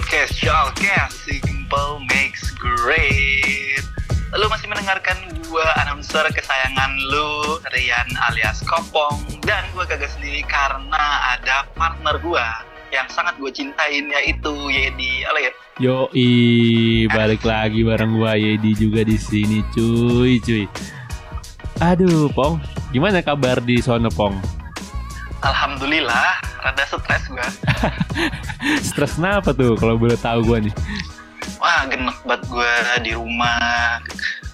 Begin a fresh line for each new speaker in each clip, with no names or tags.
podcast Shalcast Simple Makes Great. Lu masih mendengarkan gua announcer kesayangan lu, Rian alias Kopong, dan gua kagak sendiri karena ada partner gua yang sangat gue cintain yaitu Yedi. Ya.
Yo, balik lagi bareng gua Yedi juga di sini, cuy, cuy. Aduh, Pong, gimana kabar di sono, Pong?
Alhamdulillah, rada stres gua.
Stres kenapa tuh kalau boleh tahu gua nih?
Wah, genek banget gua di rumah.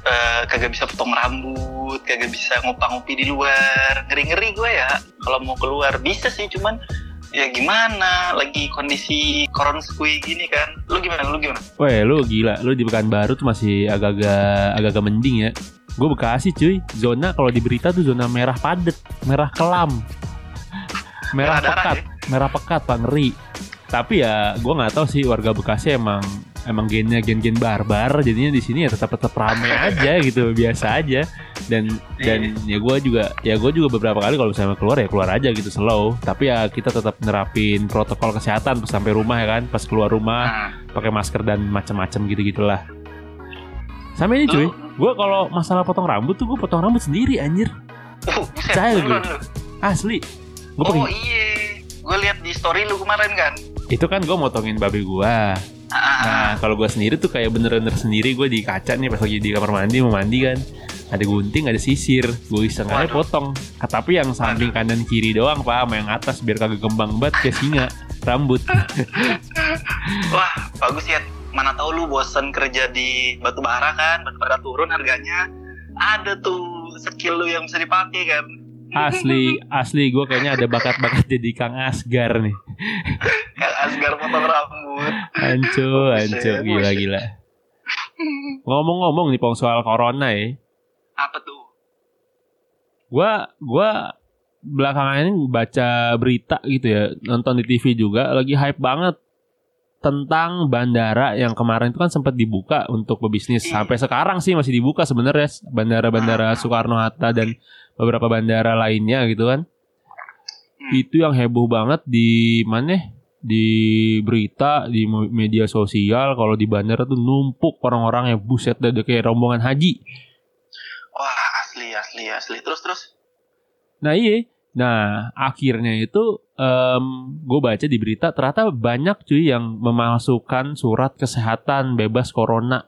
Eh, kagak bisa potong rambut, kagak bisa ngopi-ngopi di luar. Ngeri-ngeri gue ya. Kalau mau keluar bisa sih, cuman ya gimana? Lagi kondisi koron skui gini kan. Lu gimana? Lu gimana?
Weh, lu gila, lu di Pekanbaru tuh masih agak-agak agak-agak mending ya. Gue Bekasi cuy, zona kalau di berita tuh zona merah padet, merah kelam, merah pekat, merah pekat pak ngeri. Tapi ya gue nggak tahu sih warga Bekasi emang emang gennya gen-gen barbar, jadinya di sini ya tetap tetap rame aja gitu, biasa aja. Dan dan ya gue juga ya gue juga beberapa kali kalau misalnya keluar ya keluar aja gitu slow. Tapi ya kita tetap nerapin protokol kesehatan pas sampai rumah ya kan, pas keluar rumah
Nah,
pakai masker dan macam-macam gitu gitulah. Sama ini cuy, gue kalau masalah potong rambut tuh gue potong rambut sendiri anjir, Saya
dulu,
gue. asli. Gue
Oh
pakai
iya, gue lihat di story lu kemarin kan.
itu kan gue motongin babe gue.
Ah,
Nah kalau gue sendiri tuh kayak bener-bener sendiri gue di kaca nih pas lagi di kamar mandi mau mandi kan. Ada gunting, ada sisir, gue iseng aja
Waduh.
potong. Ah, tapi yang samping kanan kiri doang pak, sama yang atas biar kagak kembang banget kayak singa rambut.
Wah, bagus ya. Mana tahu lu bosen kerja di batu bara kan, batu bara turun harganya. Ada tuh skill lu yang bisa dipakai kan.
Asli, asli gue kayaknya ada bakat-bakat jadi Kang Asgar nih.
Kayak Asgar potong rambut.
Anco, anco,
Buset,
gila
buset.
gila. Ngomong-ngomong nih pong soal corona ya,
Apa tuh?
gua gua belakangan ini baca berita gitu ya, nonton di TV juga, lagi hype banget tentang bandara yang kemarin itu kan sempat dibuka untuk pebisnis.
Iya.
Sampai sekarang sih masih dibuka sebenarnya bandara-bandara Soekarno Hatta dan beberapa bandara lainnya gitu kan.
Hmm.
Itu yang heboh banget di mana? Di berita, di media sosial kalau di bandara tuh numpuk orang-orang yang buset udah kayak rombongan haji.
Wah, asli asli asli. Terus terus.
Nah iya, nah akhirnya itu gue baca di berita ternyata banyak cuy yang memalsukan surat kesehatan bebas corona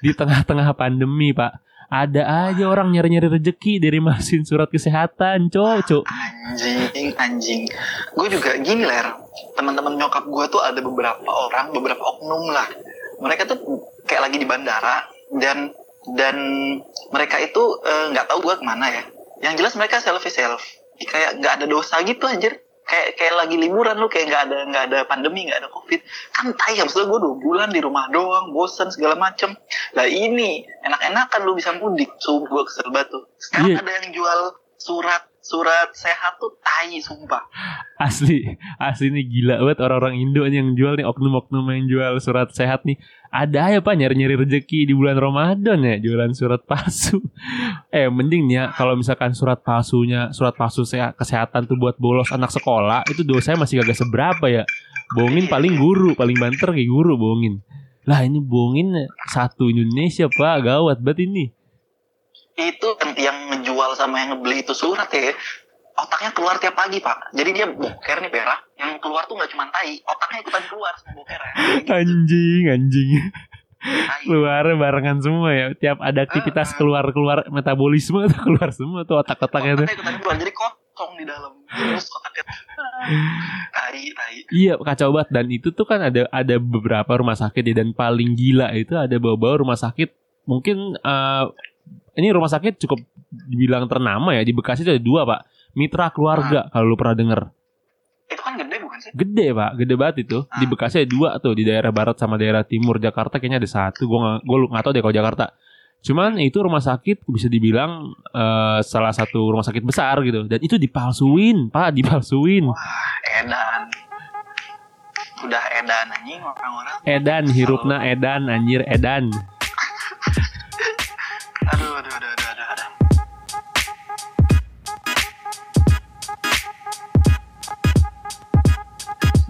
di tengah-tengah pandemi pak. Ada aja orang nyari-nyari rezeki dari masin surat kesehatan, cok, cok.
Anjing anjing. Gue juga gini ler. Teman-teman nyokap gue tuh ada beberapa orang, beberapa oknum lah. Mereka tuh kayak lagi di bandara dan dan mereka itu eh, nggak tahu gue ke mana ya. Yang jelas mereka selfie selfie. Kayak nggak ada dosa gitu anjir. Kayak kayak lagi liburan lu kayak nggak ada nggak ada pandemi nggak ada covid kan tai maksudnya gue dua bulan di rumah doang bosan segala macem lah ini enak-enakan lu bisa mudik sumpah gue kesel banget tuh sekarang
Iya.
ada yang jual surat surat sehat tuh tai sumpah
Asli, asli nih gila banget orang-orang Indo nih yang jual nih oknum-oknum yang jual surat sehat nih. Ada ya pak nyari-nyari rezeki di bulan Ramadan ya jualan surat palsu. Eh mending ya kalau misalkan surat palsunya surat palsu seha- kesehatan tuh buat bolos anak sekolah itu dosanya masih kagak seberapa ya. Bohongin paling guru, paling banter kayak guru bohongin. Lah ini bohongin satu Indonesia pak gawat banget ini.
itu yang- ngejual sama yang ngebeli itu surat ya otaknya keluar tiap pagi pak. Jadi dia boker nih pera yang keluar tuh nggak cuma tai otaknya ikutan keluar sama boker ya.
Anjing, anjing. Keluar barengan semua ya. Tiap ada aktivitas keluar keluar metabolisme tuh keluar semua tuh otak-otaknya tuh.
Otaknya ikutan keluar jadi kosong di dalam. Terus otaknya tai tai.
Iya kacau banget. Dan itu tuh kan ada ada beberapa rumah sakit ya. Dan paling gila itu ada bawa-bawa rumah sakit. Mungkin eh, ini rumah sakit cukup dibilang ternama ya. Di Bekasi itu ada dua pak Mitra Keluarga kalau lu pernah denger.
Itu kan gede bukan sih?
Gede pak. Gede banget itu. Di
Ah.
Bekasi ada dua tuh di daerah barat sama daerah timur. Jakarta kayaknya ada satu. Gue nggak gue nggak tahu deh kalau Jakarta. Cuman itu rumah sakit bisa dibilang eh, salah satu rumah sakit besar gitu. Dan itu dipalsuin pak dipalsuin.
Wah edan. Udah edan anjing orang-orang.
Edan hirupna edan anjir edan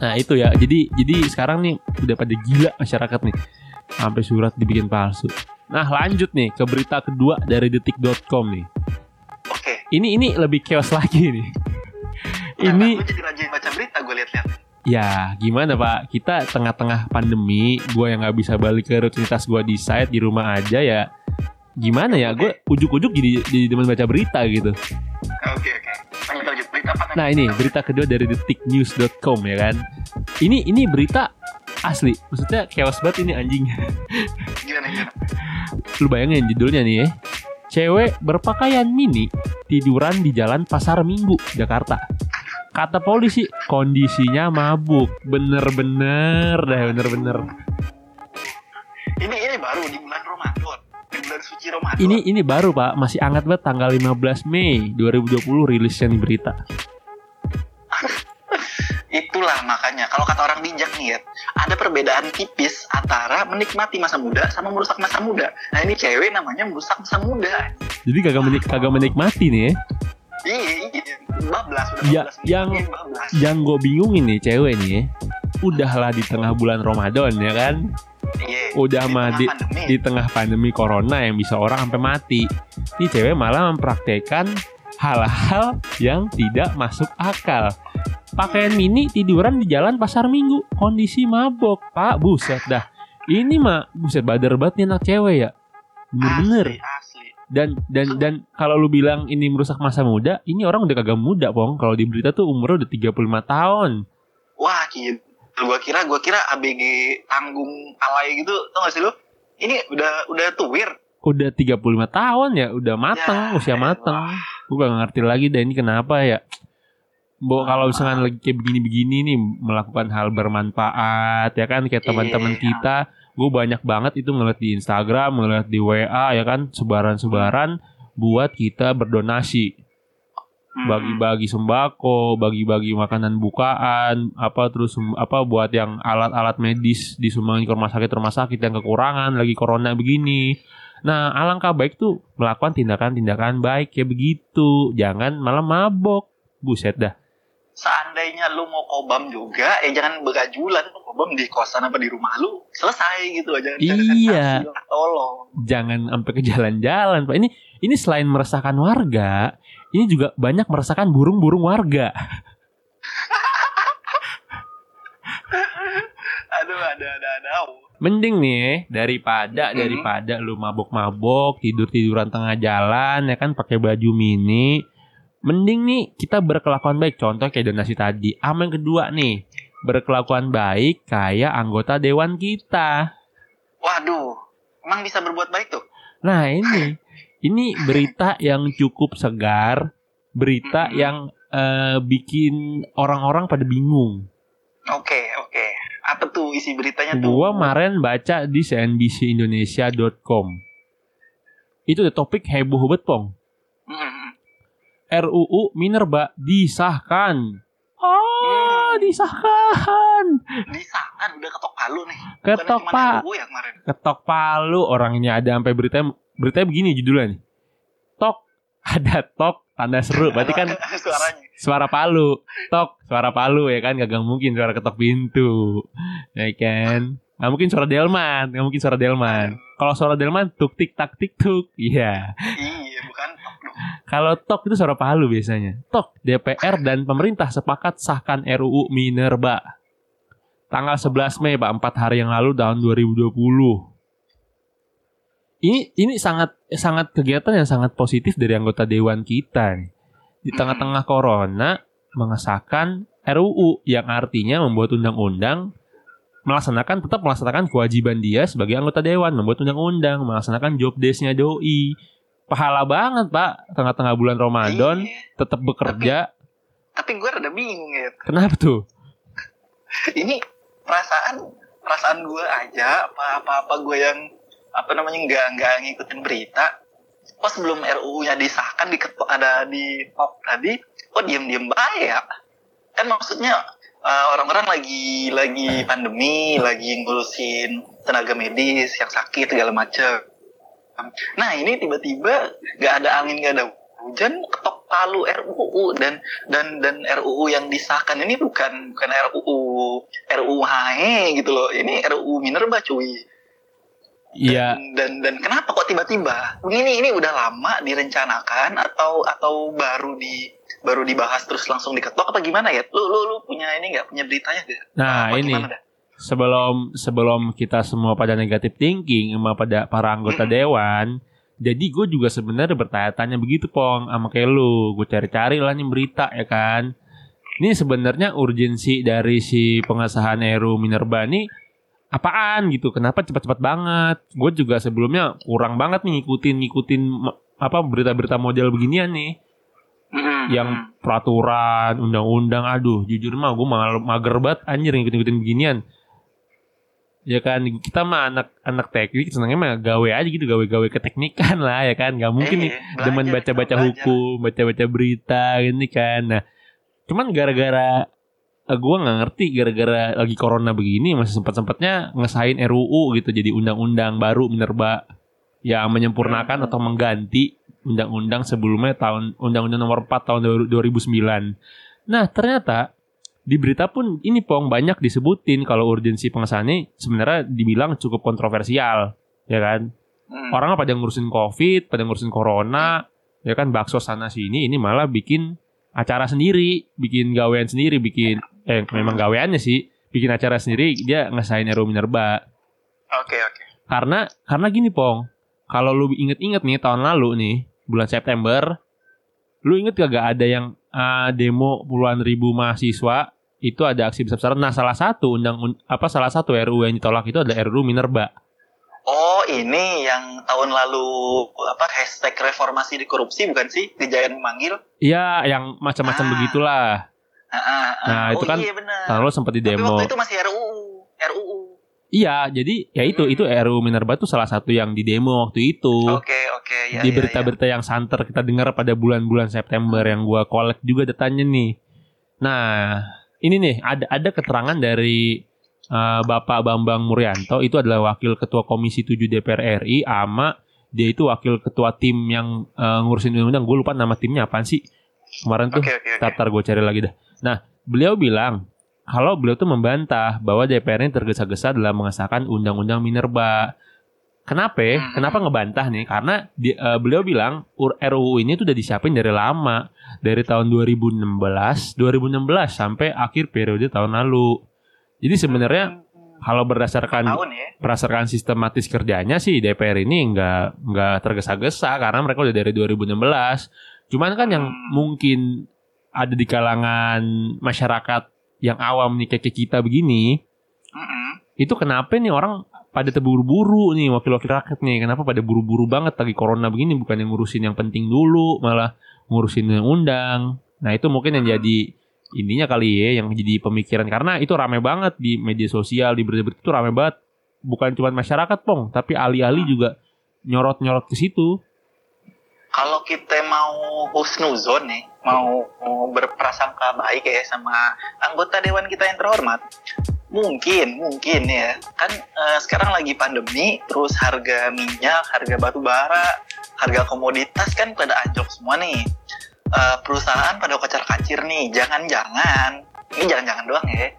Nah itu ya. Jadi jadi sekarang nih udah pada gila masyarakat nih. Sampai surat dibikin palsu. Nah lanjut nih ke berita kedua dari detik.com nih.
Oke.
Ini ini lebih chaos lagi nih.
Nah,
Ini
gue jadi rajin baca berita gue lihat-lihat.
ya gimana pak? Kita tengah-tengah pandemi, gue yang nggak bisa balik ke rutinitas gue di site di rumah aja ya. Gimana ya? Gue ujuk-ujuk jadi jadi demen baca berita gitu.
Oke oke.
Nah ini berita kedua dari detiknews.com ya kan. Ini ini berita asli. Maksudnya chaos banget ini anjing.
Gimana gimana?
Lu bayangin judulnya nih ya. Cewek berpakaian mini tiduran di jalan Pasar Minggu, Jakarta. Kata polisi, kondisinya mabuk. Bener-bener dah, bener-bener.
Ini ini baru di bulan Ramadan. Di bulan suci Ramadan.
Ini ini baru pak, masih hangat banget tanggal 15 Mei 2020 rilisnya nih berita.
Itulah makanya kalau kata orang bijak nih ya, ada perbedaan tipis antara menikmati masa muda sama merusak masa muda. Nah ini cewek namanya merusak masa muda.
Jadi kagak menik kagak menikmati nih ya.
Iya, iya. bablas udah
Ya,
bablas
yang-
Iya, bablas.
Yang gue bingung ini cewek nih ya. Udahlah di tengah bulan Ramadan ya kan.
Iya.
Udah
Di
mah
tengah
di,
pandemi.
di tengah pandemi corona yang bisa orang sampai mati. Ini cewek malah mempraktekkan hal-hal yang tidak masuk akal. Pakaian mini tiduran di jalan pasar minggu, kondisi mabok, pak, buset dah. Ini mah buset badar banget nih anak cewek ya. Bener-bener.
Asli, asli.
Dan dan dan kalau lu bilang ini merusak masa muda, ini orang udah kagak muda, Pong. Kalau di berita tuh umurnya udah 35 tahun.
Wah, gitu. Gua kira gua kira ABG tanggung alay gitu, tau gak sih lu? Ini udah udah tuwir.
Udah 35 tahun ya, udah mateng,
Ya,
usia
elah.
mateng. Gue gak ngerti lagi deh ini kenapa ya. Bo kalau misalkan lagi kayak begini-begini nih melakukan hal bermanfaat ya kan kayak teman-teman
Iya.
kita, gue banyak banget itu ngeliat di Instagram, ngeliat di WA ya kan sebaran-sebaran buat kita berdonasi. Bagi-bagi sembako, bagi-bagi makanan bukaan, apa terus apa buat yang alat-alat medis disumbangin ke rumah sakit rumah sakit yang kekurangan lagi corona begini. Nah, alangkah baik tuh melakukan tindakan-tindakan baik kayak begitu. Jangan malah mabok. Buset dah.
Seandainya lu mau kobam juga, eh jangan begajulan lu kobam di kosan apa di rumah lu. Selesai gitu aja.
Iya.
Tolong.
Jangan sampai ke jalan-jalan, Pak. Ini ini selain meresahkan warga, ini juga banyak meresahkan burung-burung warga.
Aduh, ada ada ada.
Mending nih daripada
Mhm.
daripada lu mabok-mabok, tidur-tiduran tengah jalan ya kan pakai baju mini. Mending nih kita berkelakuan baik. Contoh kayak donasi tadi. Sama yang kedua nih, berkelakuan baik kayak anggota dewan kita.
Waduh, emang bisa berbuat baik tuh?
Nah, ini ini berita yang cukup segar, berita
Mhm.
yang eh, bikin orang-orang pada bingung.
Oke, oke. Apa tuh isi beritanya tuh?
Gua kemarin baca di cnbcindonesia.com. Itu ada topik heboh banget, Pong.
Hmm,
RUU Minerba disahkan. Oh, disahkan.
disahkan udah ketok palu nih.
Ketok
Bukan RUU ya kemarin.
ketok palu orangnya ada sampai berita beritanya begini judulnya nih. Tok ada tok tanda seru berarti kan
suaranya.
suara palu. Tok suara palu ya kan gak mungkin suara ketok pintu. Ya kan? Gak mungkin suara delman, gak mungkin suara delman. Kalau suara delman tuk tik tak tik tuk. Iya.
Iya, bukan.
Kalau tok itu suara palu biasanya. Tok, DPR dan pemerintah sepakat sahkan RUU Minerba. Tanggal 11 Mei, Pak, 4 hari yang lalu tahun 2020. Ini ini sangat sangat kegiatan yang sangat positif dari anggota dewan kita nih. Di tengah-tengah corona mengesahkan RUU yang artinya membuat undang-undang melaksanakan tetap melaksanakan kewajiban dia sebagai anggota dewan membuat undang-undang melaksanakan job desk-nya doi pahala banget pak tengah-tengah bulan Ramadan
Iya.
tetap bekerja
Tapi gue rada bingung ya.
kenapa tuh
Ini perasaan perasaan gue aja apa apa apa gue yang apa namanya nggak nggak ngikutin berita. Oh sebelum RUU-nya disahkan di ada di top tadi, oh diem-diem baik ya. Kan maksudnya eh, orang-orang lagi lagi pandemi, lagi ngurusin tenaga medis yang sakit segala macam. Nah ini tiba-tiba nggak ada angin nggak ada hujan ketok palu RUU dan dan dan RUU yang disahkan ini bukan bukan RUU RUU HE gitu loh ini RUU Minerba cuy
Iya.
dan dan kenapa kok tiba-tiba? Ini ini udah lama direncanakan atau atau baru di baru dibahas terus langsung diketok apa gimana ya? Lu lu, lu punya ini nggak? Punya beritanya gak
Nah,
Apa
ini.
gimana
sebelum sebelum kita semua pada negatif thinking sama pada para anggota
Mm-mm.
dewan, jadi gue juga sebenarnya bertanya-tanya begitu pong sama kayak lu, gue cari-cari lah nih berita ya kan. Ini sebenarnya urgensi dari si pengesahan RUU Minerba ini apaan gitu? Kenapa cepat-cepat banget? Gue juga sebelumnya kurang banget nih ngikutin ngikutin apa berita-berita model beginian nih
Mm-mm.
yang peraturan, undang-undang, aduh, jujur mah gue mager banget anjir ngikutin-ngikutin beginian. Ya kan, kita mah anak anak teknik senangnya mah gawe aja gitu, gawe-gawe keteknikan lah ya kan. Gak mungkin nih
Eh,
demen baca-baca hukum, baca-baca berita gini kan. Nah, cuman gara-gara gue nggak ngerti gara-gara lagi corona begini masih sempat-sempatnya ngesain RUU gitu jadi undang-undang baru Minerba yang menyempurnakan
Hmm.
atau mengganti undang-undang sebelumnya tahun undang-undang nomor 4 tahun 2009. Nah, ternyata di berita pun ini Pong banyak disebutin kalau urgensi pengesahan ini sebenarnya dibilang cukup kontroversial, ya kan?
Mm.
Orang pada ngurusin Covid, pada ngurusin corona, ya kan bakso sana sini ini malah bikin acara sendiri, bikin gawean sendiri, bikin eh memang gaweannya sih, bikin acara sendiri dia ngesain RUU Minerba.
Oke oke.
Karena karena gini Pong, kalau lu inget-inget nih tahun lalu nih bulan September, lu inget gak ada yang ah, demo puluhan ribu mahasiswa itu ada aksi besar-besaran. Nah salah satu undang un- apa salah satu RUU yang ditolak itu adalah RUU Minerba.
Oh ini yang tahun lalu apa hashtag reformasi di korupsi bukan sih kejayaan memanggil?
Iya yang macam-macam
Ah.
begitulah.
Ah.
Nah, itu
oh,
kan
iya
lalu sempat di
Tapi
demo.
waktu itu masih RUU, RUU.
Iya jadi ya itu
Hmm.
itu RUU Minerba itu salah satu yang di demo waktu itu.
Oke oke ya.
di
ya,
berita-berita yang santer kita dengar pada bulan-bulan September yang gua collect juga datanya nih. Nah, ini nih ada ada keterangan dari uh, Bapak Bambang Muryanto itu adalah wakil ketua Komisi 7 DPR RI ama dia itu wakil ketua tim yang uh, ngurusin undang-undang. Gue lupa nama timnya apaan sih. Kemarin
ya.
tuh
Oke oke oke.
Tatar gue cari lagi dah. Nah, beliau bilang kalau beliau tuh membantah bahwa DPR ini tergesa-gesa dalam mengesahkan undang-undang Minerba. Kenapa?
Hmm.
Kenapa ngebantah nih? Karena di- eh, beliau bilang RUU ini tuh udah disiapin dari lama, dari tahun 2016, 2016 sampai akhir periode tahun lalu. Jadi sebenarnya kalau berdasarkan
tahun ya.
berdasarkan sistematis kerjanya sih DPR ini nggak nggak tergesa-gesa karena mereka udah dari 2016. Cuman kan yang
Hmm.
mungkin ada di kalangan masyarakat yang awam nih kayak kita begini, itu kenapa nih orang pada terburu-buru nih wakil-wakil rakyat nih? Kenapa pada buru-buru banget lagi corona begini? Bukan yang ngurusin yang penting dulu malah ngurusin yang undang. Nah itu mungkin yang jadi intinya kali ya yang jadi pemikiran. Karena itu rame banget di media sosial di berita-berita itu rame banget. Bukan cuma masyarakat pong tapi ahli-ahli juga nyorot-nyorot ke situ
Kalau kita mau husnuzon nih, mau, berprasangka baik ya sama anggota dewan kita yang terhormat, mungkin mungkin ya kan eh, sekarang lagi pandemi, terus harga minyak, harga batu bara, harga komoditas kan pada anjlok semua nih. Eh, perusahaan pada kocar kacir nih, jangan-jangan ini jangan-jangan doang ya.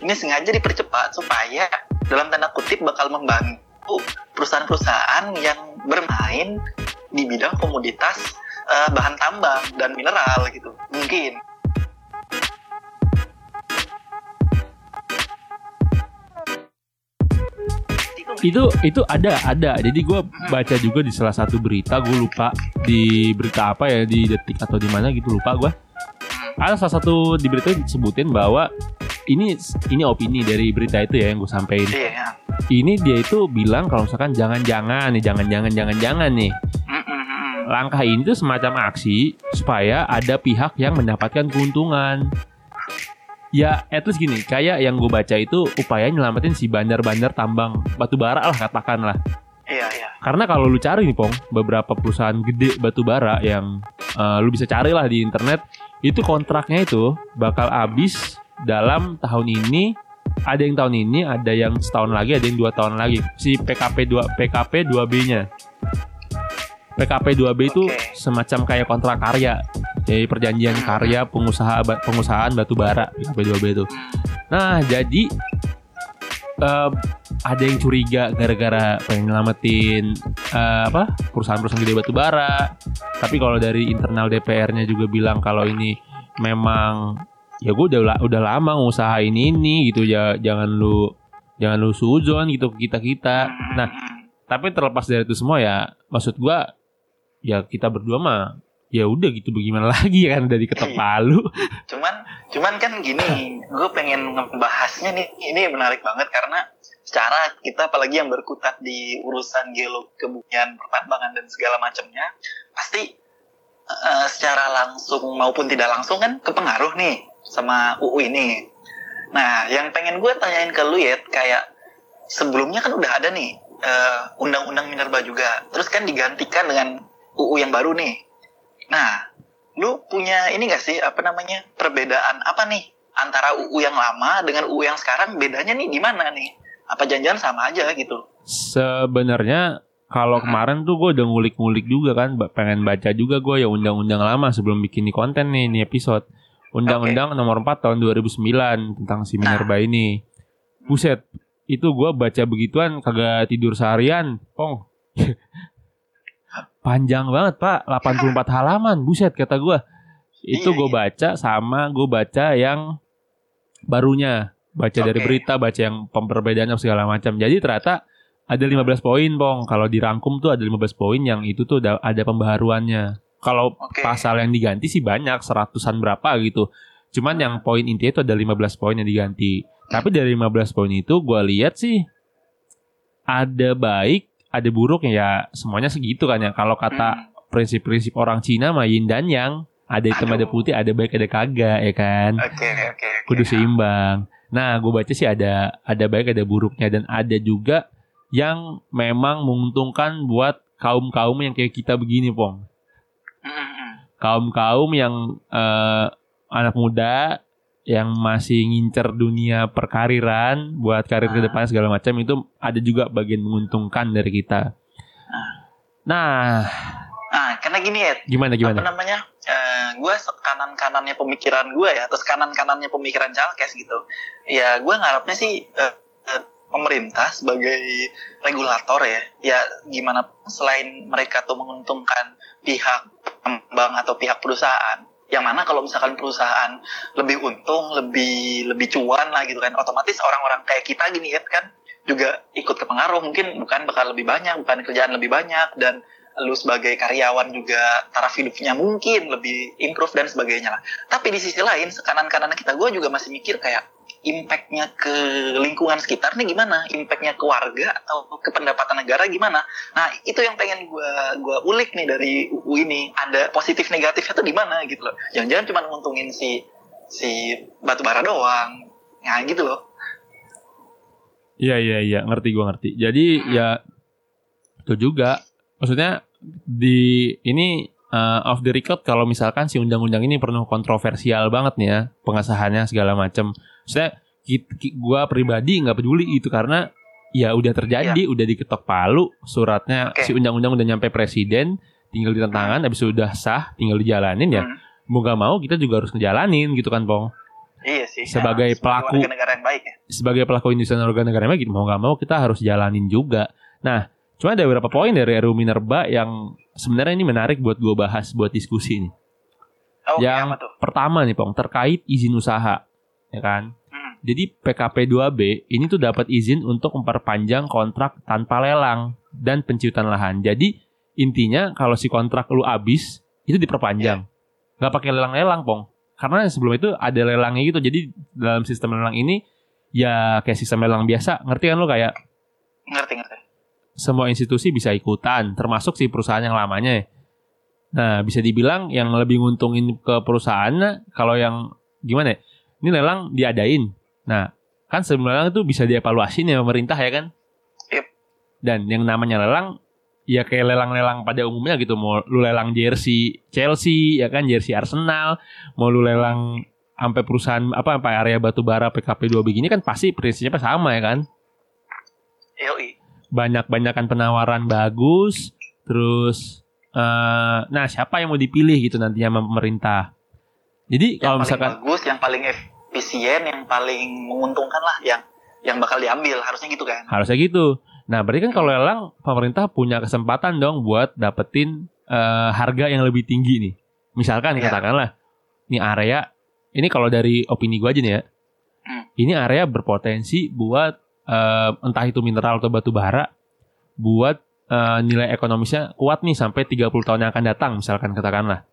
Ini sengaja dipercepat supaya dalam tanda kutip bakal membantu perusahaan-perusahaan yang bermain di bidang komoditas eh, bahan tambang dan mineral gitu. Mungkin.
Itu itu ada ada. Jadi gue baca juga di salah satu berita gue lupa di berita apa ya di detik atau di mana gitu lupa gue ada salah satu di berita disebutin bahwa ini ini opini dari berita itu ya yang gue sampein.
Iya.
Ini dia itu bilang kalau misalkan jangan-jangan nih jangan-jangan jangan-jangan nih. Langkah ini tuh semacam aksi supaya ada pihak yang mendapatkan keuntungan. Ya at least gini kayak yang gue baca itu upaya nyelamatin si bandar-bandar tambang. Batu bara lah katakanlah
iya iya.
Karena kalau lu cari nih pong beberapa perusahaan gede batu bara yang eh, lu bisa cari lah di internet itu kontraknya itu bakal habis dalam tahun ini. Ada yang tahun ini ada yang setahun lagi ada yang dua tahun lagi. Si PKP 2 PKP 2B PKP 2B itu
Oke.
semacam kayak kontrak karya. Jadi perjanjian
Hmm.
karya pengusaha pengusahaan batu bara PKP 2B itu. Nah, jadi eh, ada yang curiga gara-gara pengen nyelamatin eh, apa perusahaan-perusahaan gede batu bara. Tapi kalau dari internal DPR-nya juga bilang kalau ini memang ya gue udah udah lama ngusahain ini gitu ya jangan lu jangan lu suzon gitu kita kita. Nah tapi terlepas dari itu semua ya maksud gua ya kita berdua mah ya udah gitu bagaimana lagi kan dari ketok
Iya.
palu?
Cuman cuman kan gini gue pengen ngebahasnya nih ini menarik banget karena secara kita apalagi yang berkutat di urusan geologi kebumian pertambangan dan segala macamnya pasti eh, secara langsung maupun tidak langsung kan kepengaruh nih sama UU ini. Nah yang pengen gue tanyain ke lu ya kayak sebelumnya kan udah ada nih eh, undang-undang minerba juga. Terus kan digantikan dengan UU yang baru nih. Nah lu punya ini gak sih apa namanya perbedaan apa nih antara UU yang lama dengan UU yang sekarang? Bedanya nih di mana nih? Apa janjian sama aja gitu?
Sebenarnya kalau kemarin tuh gue udah ngulik-ngulik juga kan pengen baca juga gue ya undang-undang lama sebelum bikin nih konten nih ini episode. Undang-undang nomor 4 tahun 2009 tentang si Minerba ini. Buset itu gue baca begituan kagak tidur seharian. Pong panjang banget pak. 84 halaman buset kata gue itu
Iya,
gue
iya.
baca sama gue baca yang barunya. Baca dari
Oke.
berita baca yang pemperbedaannya segala macam. Jadi ternyata ada 15 poin pong kalau dirangkum tuh ada 15 poin yang itu tuh ada, ada pembaharuannya. Kalau
Oke.
pasal yang diganti sih banyak seratusan berapa gitu. Cuman yang poin intinya itu ada 15 poin yang diganti. Tapi dari 15 poin itu gue lihat sih ada baik ada buruknya ya semuanya segitu kan ya. Kalau kata
Hmm.
prinsip-prinsip orang Cina mah yin dan yang. Ada hitam ada
Aduh.
putih ada baik ada kagak ya kan?
Oke oke oke.
Kudu seimbang. Nah gue baca sih ada ada baik ada buruknya. Dan ada juga yang memang menguntungkan buat kaum kaum yang kayak kita begini pong
Hmm, hmm, hmm.
kaum kaum yang eh, anak muda yang masih ngincer dunia perkariran buat karir ke
Ah.
depan segala macam itu ada juga bagian menguntungkan dari kita. Nah.
Nah karena gini ya
gimana
apa
gimana?
namanya? Gue kanan kanannya pemikiran gue ya terus kanan kanannya pemikiran Chalkes gitu. Ya gue ngarepnya sih eh, eh, pemerintah sebagai regulator ya ya gimana selain mereka tuh menguntungkan pihak pengembang atau pihak perusahaan yang mana kalau misalkan perusahaan lebih untung lebih lebih cuan lah gitu kan otomatis orang-orang kayak kita gini ya kan juga ikut kepengaruh mungkin bukan bakal lebih banyak bukan kerjaan lebih banyak dan lu sebagai karyawan juga taraf hidupnya mungkin lebih improve dan sebagainya lah. Tapi di sisi lain, kanan-kanan kita gue juga masih mikir kayak impactnya ke lingkungan sekitar nih gimana? Impactnya ke warga atau ke pendapatan negara gimana? Nah itu yang pengen gue gua ulik nih dari UU ini. Ada positif negatifnya tuh di mana gitu loh. Jangan-jangan cuma nguntungin si si batu bara doang. Nah gitu loh.
Iya iya iya ngerti gua ngerti. Jadi
Hmm.
ya itu juga maksudnya di ini uh, off the record kalau misalkan si undang-undang ini penuh kontroversial banget nih ya pengesahannya segala macam. Ki- gua pribadi nggak peduli itu karena ya udah terjadi, udah diketok palu suratnya
Oke.
si undang-undang udah nyampe presiden, tinggal ditantangan, habis itu udah sah, tinggal dijalanin ya.
Hmm.
Mau gak mau kita juga harus ngejalanin gitu kan, Pong.
Iya sih.
Sebagai
Nah,
pelaku-
warga negara yang baik ya.
sebagai pelaku industri dan organ negara gitu mau nggak mau kita harus jalanin juga. Nah, cuma ada beberapa poin dari RUU Minerba yang sebenarnya ini menarik buat gue bahas buat diskusi nih.
Oh,
yang
apa tuh?
pertama nih, Pong, terkait izin usaha, ya kan?
Hmm.
Jadi PKP 2B ini tuh dapat izin untuk memperpanjang kontrak tanpa lelang dan penciutan lahan. Jadi intinya kalau si kontrak lu habis itu diperpanjang. Nggak pakai lelang-lelang, Pong. Karena sebelum itu ada lelangnya gitu. Jadi dalam sistem lelang ini ya kayak sistem lelang biasa. Ngerti kan lu kayak
Ngerti ngerti.
Semua institusi bisa ikutan, termasuk si perusahaan yang lamanya. ya. Nah, bisa dibilang yang lebih nguntungin ke perusahaannya kalau yang gimana ya? Ini lelang diadain. Nah, kan lelang itu bisa dievaluasi nih pemerintah ya kan?
Yep.
Dan yang namanya lelang ya kayak lelang-lelang pada umumnya gitu. Mau lu lelang jersey Chelsea ya kan, jersey Arsenal, mau lu lelang sampai perusahaan apa sampai area batu bara PKP 2 begini kan pasti prinsipnya sama ya kan?
Yoi.
Banyak-banyakan penawaran bagus, terus eh, nah siapa yang mau dipilih gitu nantinya sama pemerintah. Jadi
Yang
kalau misalkan
bagus, yang paling efisien, yang paling menguntungkan lah, yang yang bakal diambil harusnya gitu kan.
harusnya gitu. Nah berarti kan kalau lelang pemerintah punya kesempatan dong buat dapetin eh, harga yang lebih tinggi nih. Misalkan
Iya.
katakanlah ini area ini kalau dari opini gua aja nih ya.
Hmm.
Ini area berpotensi buat eh, entah itu mineral atau batu bara buat eh, nilai ekonomisnya kuat nih sampai 30 tahun yang akan datang misalkan katakanlah.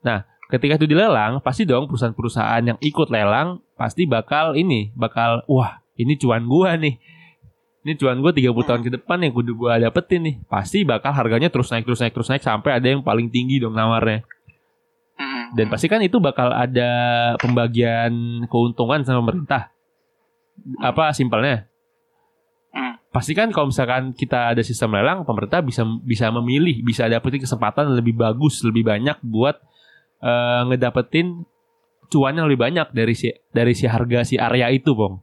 Nah, ketika itu dilelang, pasti dong perusahaan-perusahaan yang ikut lelang pasti bakal ini, bakal wah, ini cuan gua nih. Ini cuan gua 30 tahun ke depan yang kudu gua dapetin nih. Pasti bakal harganya terus naik terus naik terus naik sampai ada yang paling tinggi dong nawarnya.
Mm-mm.
Dan pasti kan itu bakal ada pembagian keuntungan sama pemerintah. Apa simpelnya?
Hmm.
Pasti kan kalau misalkan kita ada sistem lelang, pemerintah bisa bisa memilih, bisa dapetin kesempatan lebih bagus, lebih banyak buat eh, ngedapetin cuan yang lebih banyak dari si dari si harga si area itu, Bong.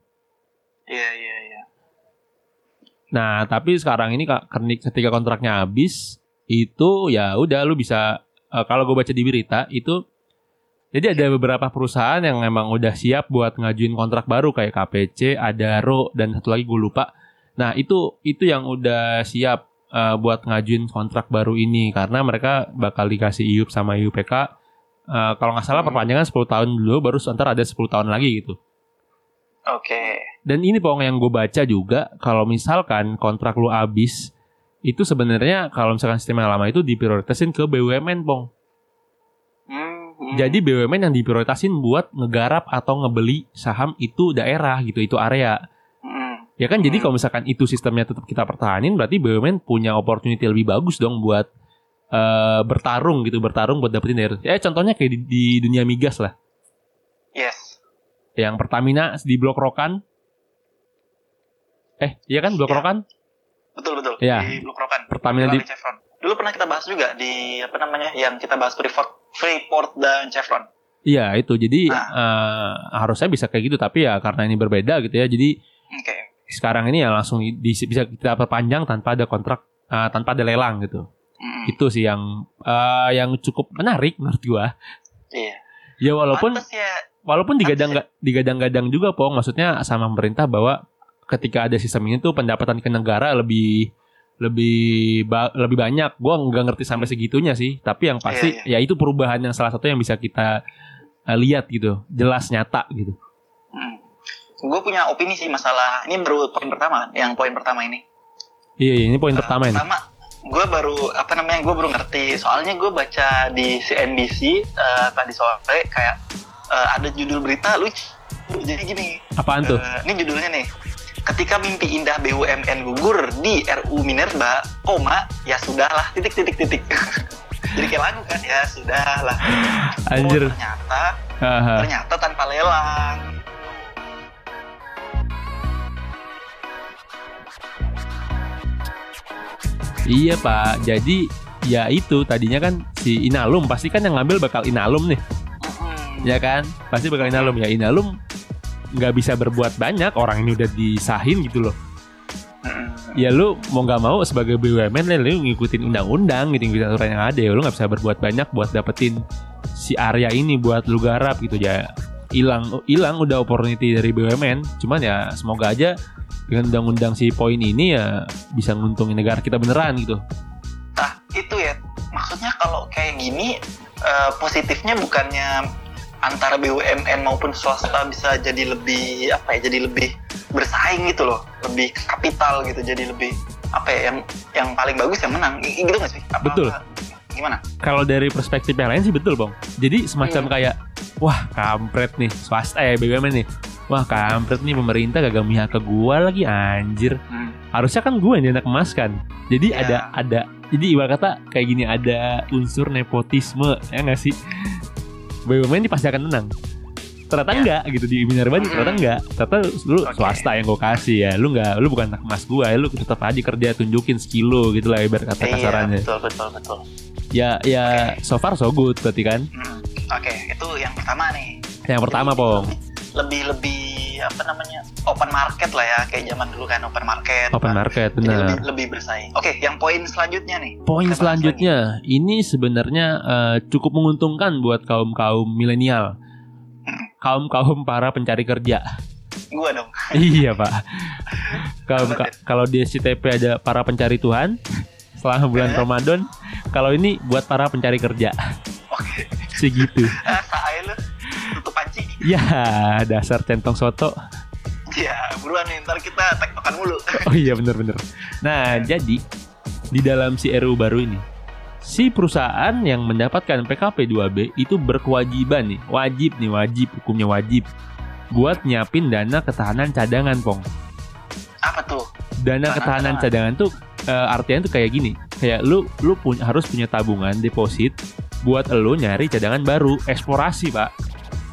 Iya iya iya.
Nah, tapi sekarang ini Kak, ketika kontraknya habis, itu ya udah lu bisa eh, kalau gue baca di berita itu jadi ada beberapa perusahaan yang memang udah siap buat ngajuin kontrak baru kayak KPC, Adaro dan satu lagi gue lupa. Nah, itu itu yang udah siap eh, buat ngajuin kontrak baru ini karena mereka bakal dikasih IUP sama IUPK eh, kalau nggak salah
Hmm.
perpanjangan 10 tahun dulu baru ntar ada 10 tahun lagi gitu.
Oke.
Dan ini pong yang gue baca juga kalau misalkan kontrak lu habis itu sebenarnya kalau misalkan sistem yang lama itu diprioritasin ke BUMN pong.
Hmm.
Jadi BUMN yang diprioritasin buat ngegarap atau ngebeli saham itu daerah gitu, itu area.
Hmm.
Ya kan jadi
Hmm.
kalau misalkan itu sistemnya tetap kita pertahanin berarti BUMN punya opportunity lebih bagus dong buat eh, bertarung gitu, bertarung buat dapetin daerah. Ya contohnya kayak di, di dunia migas lah.
Yes.
Yang Pertamina di Blok Rokan. Eh, iya kan Blok
Ya.
Rokan?
Betul betul.
Iya.
Di Blok Rokan.
Pertamina di
Di Chevron. Dulu pernah kita bahas juga di apa namanya yang kita bahas Freeport, Freeport dan Chevron.
Iya itu jadi
Ah.
eh, harusnya bisa kayak gitu tapi ya karena ini berbeda gitu ya jadi
Oke.
sekarang ini ya langsung di, bisa kita perpanjang tanpa ada kontrak eh, tanpa ada lelang gitu
Hmm.
itu sih yang eh, yang cukup menarik menurut gua
Iya.
ya walaupun
Pantes ya.
walaupun digadang
pantes
digadang-gadang juga pong maksudnya sama pemerintah bahwa ketika ada sistem ini tuh pendapatan ke negara lebih lebih ba- lebih banyak gua nggak ngerti sampai segitunya sih tapi yang pasti
Iya,
ya itu perubahan yang salah satu yang bisa kita eh, lihat gitu jelas nyata gitu
Hmm. Gue punya opini sih masalah ini baru poin pertama, yang poin pertama ini.
Iya, iya, ini poin
Eh,
pertama ini.
Pertama, gue baru apa namanya gue baru ngerti. Soalnya gue baca di CNBC eh, tadi sore kayak eh, ada judul berita lucu. Jadi gini,
Apaan tuh?
eh, ini judulnya nih. Ketika mimpi indah BUMN gugur di RU Minerba, koma, ya sudahlah, titik titik titik. Jadi kayak lagu kan, ya sudahlah.
Anjir.
Oh, ternyata,
Haha.
ternyata tanpa lelang.
Iya pak. Jadi ya itu tadinya kan si Inalum pasti kan yang ngambil bakal Inalum nih,
Mm-mm.
ya kan? Pasti bakal Inalum ya. Inalum nggak bisa berbuat banyak. Orang ini udah disahin gitu loh. Ya lu mau nggak mau sebagai BUMN lu ngikutin undang-undang gitu, ngikutin aturan yang ada ya. Lu nggak bisa berbuat banyak buat dapetin si area ini buat lu garap gitu ya. Hilang hilang udah opportunity dari BUMN. Cuman ya semoga aja dengan undang-undang si poin ini ya bisa nguntungin negara kita beneran gitu.
Nah, itu ya. Maksudnya kalau kayak gini eh, positifnya bukannya antara BUMN maupun swasta bisa jadi lebih apa ya? Jadi lebih bersaing gitu loh, lebih kapital gitu, jadi lebih apa ya? Yang yang paling bagus yang menang, gitu nggak sih? Apa-
Betul.
apa- Gimana?
kalau dari perspektif yang lain sih betul bang jadi semacam
Hmm.
kayak wah kampret nih swasta eh BUMN nih wah kampret nih pemerintah gak mihak ke gua lagi anjir
Hmm.
harusnya kan gue yang emaskan jadi
Ya.
ada ada jadi ibarat kata kayak gini ada unsur nepotisme ya nggak sih BUMN ini pasti akan menang ternyata
Ya.
enggak gitu di Minerba nih ternyata enggak ternyata lu
Oke.
swasta yang gue kasih ya lu nggak lu bukan anak emas gua ya lu tetap aja kerja tunjukin skill lu gitu lah ibarat kata
Iya,
kasarannya
betul betul betul.
ya ya so far so good berarti kan
Hmm. Oke, itu yang pertama nih.
yang pertama pong
lebih lebih apa namanya open market lah ya kayak zaman dulu kan open market
Open
Nah,
market
jadi lebih,
benar.
lebih bersaing oke yang poin selanjutnya nih
Poin selanjutnya ini sebenarnya eh, cukup menguntungkan buat kaum kaum milenial, kaum kaum para pencari kerja.
gua dong
iya pak. Kalau kalau di SCTP ada para pencari Tuhan selama bulan
Eh?
Ramadan, kalau ini buat para pencari kerja.
oke
Segitu. Ya dasar centong soto.
ya buruan nih ntar kita tektokan mulu
Oh iya bener-bener. Nah jadi di dalam si RU baru ini si perusahaan yang mendapatkan PKP 2B itu berkewajiban nih, wajib nih wajib hukumnya wajib buat nyiapin dana ketahanan cadangan pong.
apa tuh
Dana
Ketahanan
cadangan tuh eh, artinya tuh kayak gini, kayak lu lu punya harus punya tabungan deposit buat lu nyari cadangan baru eksplorasi pak.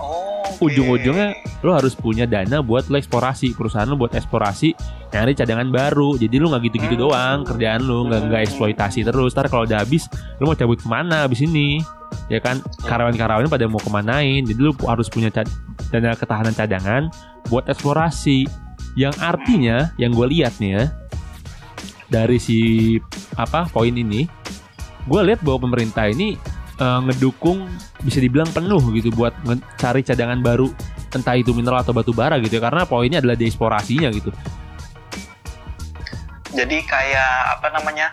oh oke.
Ujung-ujungnya lu harus punya dana buat lu eksplorasi perusahaan lu buat eksplorasi nyari cadangan baru. Jadi lu nggak gitu-gitu
Hmm.
doang kerjaan lu nggak nggak eksploitasi terus. Ntar kalau udah habis lu mau cabut ke mana habis ini? Ya kan? Karyawan-karyawannya pada mau kemanain jadi lu pu- harus punya dana ketahanan cadangan buat eksplorasi. Yang artinya yang gue lihat nih ya dari si apa poin ini gue lihat bahwa pemerintah ini eh, ngedukung bisa dibilang penuh gitu buat nge- cari cadangan baru entah itu mineral atau batu bara gitu ya karena poinnya adalah di eksplorasinya gitu.
Jadi kayak apa namanya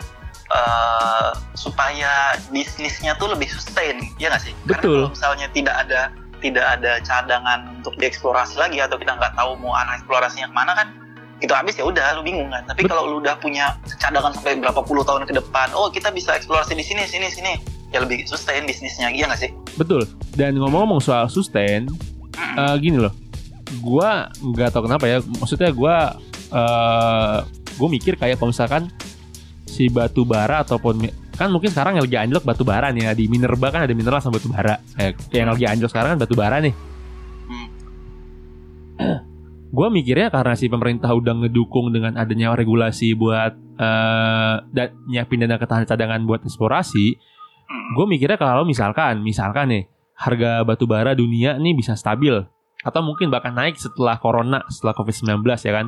eh supaya bisnisnya tuh lebih sustain ya nggak sih?
Betul.
karena kalau misalnya tidak ada tidak ada cadangan untuk dieksplorasi lagi atau kita nggak tahu mau arah eksplorasinya ke mana kan itu habis ya udah lu bingung kan. Tapi kalau lu udah punya cadangan sampai berapa puluh tahun ke depan oh kita bisa eksplorasi di sini sini sini ya lebih sustain bisnisnya iya nggak sih?
Betul. Dan ngomong-ngomong soal sustain eh, gini loh. Gua nggak tahu kenapa ya. Maksudnya gua eh gue mikir kayak kalau misalkan si batu bara ataupun kan mungkin sekarang yang lagi anjlok batu bara nih. Ya di Minerba kan ada mineral sama batu bara. Eh, yang lagi anjlok sekarang kan batu bara nih.
Hmm.
gue mikirnya karena si pemerintah udah ngedukung dengan adanya regulasi buat eh da- nyiapin dana ketahanan cadangan buat eksplorasi
Hmm.
gue mikirnya kalau misalkan misalkan nih harga batu bara dunia nih bisa stabil. Atau mungkin bahkan naik setelah corona setelah covid 19 ya kan?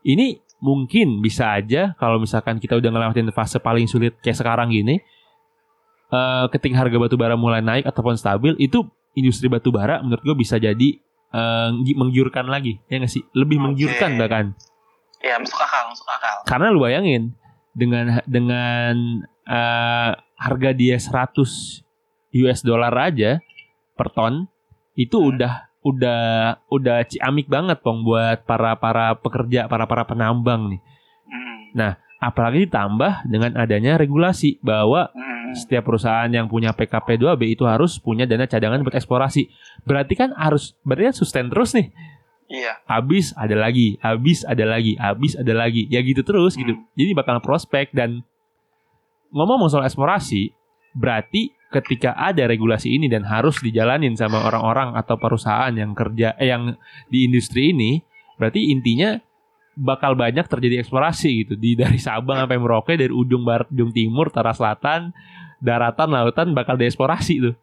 Ini mungkin bisa aja kalau misalkan kita udah ngelewatin fase paling sulit kayak sekarang gini eh ketika harga batu bara mulai naik ataupun stabil itu industri batu bara menurut gue bisa jadi gi- menggiurkan lagi ya nggak sih? Lebih
Oke.
menggiurkan bahkan.
Ya masuk akal masuk akal.
Karena lu bayangin dengan dengan eh, harga dia 100 US dollar aja per ton itu
Hmm.
udah udah udah ciamik banget pong buat para para pekerja para para penambang nih
Hmm.
apalagi ditambah dengan adanya regulasi bahwa
Hmm.
setiap perusahaan yang punya PKP 2B itu harus punya dana cadangan buat eksplorasi berarti kan harus berarti kan sustain terus nih
iya
habis ada lagi, habis ada lagi, habis ada lagi, ya gitu terus gitu.
Hmm.
Jadi bakal prospek dan ngomong soal eksplorasi, berarti ketika ada regulasi ini dan harus dijalanin sama orang-orang atau perusahaan yang kerja eh, yang di industri ini, berarti intinya bakal banyak terjadi eksplorasi gitu di dari Sabang sampai Merauke dari ujung barat, ujung timur, utara selatan, daratan, lautan bakal dieksplorasi tuh.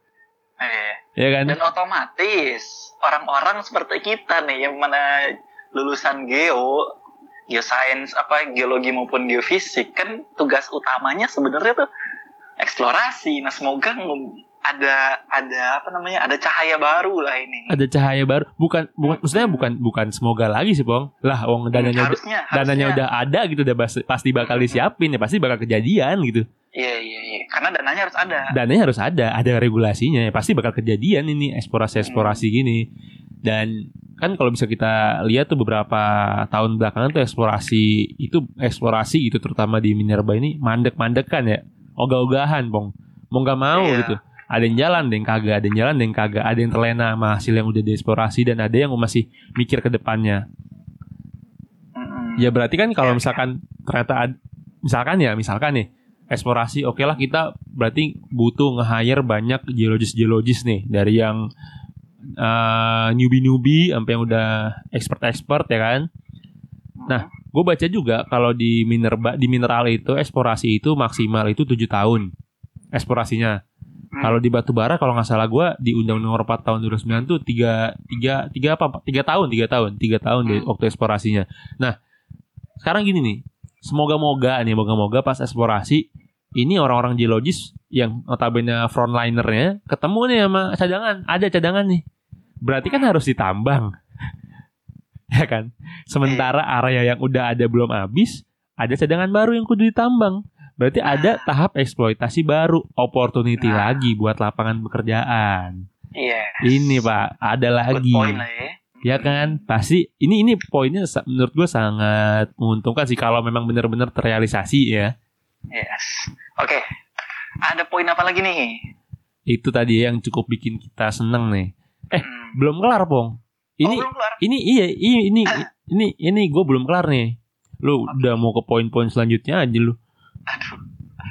Eh.
Ya kan?
Dan otomatis orang-orang seperti kita nih yang mana lulusan geo, geoscience apa geologi maupun geofisik kan tugas utamanya sebenarnya tuh eksplorasi. Nah, semoga ada ada apa namanya? ada cahaya baru lah ini.
Ada cahaya baru. Bukan bukan maksudnya bukan bukan semoga lagi sih, Bang. Lah, wong dananya udah
harusnya,
dananya
harusnya.
udah ada gitu udah pasti bakal disiapin ya pasti bakal kejadian gitu
Iya, iya, iya. Karena dananya harus ada.
dananya harus ada ada regulasinya ya pasti bakal kejadian ini eksplorasi eksplorasi gini dan kan kalau bisa kita lihat tuh beberapa tahun belakangan tuh eksplorasi itu eksplorasi itu terutama di Minerba ini mandek mandekan ya. Ogah-ogahan bong. Mau nggak mau
Iya.
gitu. Ada yang jalan ada yang kagak. Ada yang jalan ada yang kagak. Ada yang terlena sama hasil yang udah dieksplorasi dan ada yang masih mikir ke depannya. Ya berarti kan kalau
Ya,
misalkan ternyata ad- misalkan ya misalkan nih eksplorasi oke lah kita berarti butuh nge-hire banyak geologis-geologis nih. Dari yang uh, newbie-newbie sampai yang udah expert-expert ya kan. Nah, gue baca juga kalau di minerba di mineral itu eksplorasi itu maksimal itu tujuh tahun eksplorasinya.
Hmm.
Kalau di batu bara kalau nggak salah gue di Undang-Undang Nomor 4 tahun 2009 tuh tiga tiga tiga apa tiga tahun tiga tahun tiga tahun deh
Hmm.
waktu eksplorasinya. Nah sekarang gini nih, semoga-moga nih, moga-moga pas eksplorasi ini orang-orang geologis yang notabene frontlinernya ketemu nih sama cadangan, ada cadangan nih. Berarti kan harus ditambang. ya kan? Sementara area yang udah ada belum habis, ada cadangan baru yang kudu ditambang. Berarti ada tahap eksploitasi baru, opportunity
Nah.
lagi buat lapangan pekerjaan.
Iya.
Ini Pak, ada
Good
lagi.
point lah ya.
Ya kan, pasti ini ini poinnya menurut gue sangat menguntungkan sih kalau memang benar-benar terrealisasi ya.
Yes. Oke. Ada poin apa lagi nih?
Itu tadi yang cukup bikin kita seneng nih. Eh,
Hmm.
Belum kelar, Pong. Ini
oh, belum kelar.
ini iya ini ini ini ini gue belum kelar nih. Lu udah mau ke poin-poin selanjutnya aja lu.
Aduh.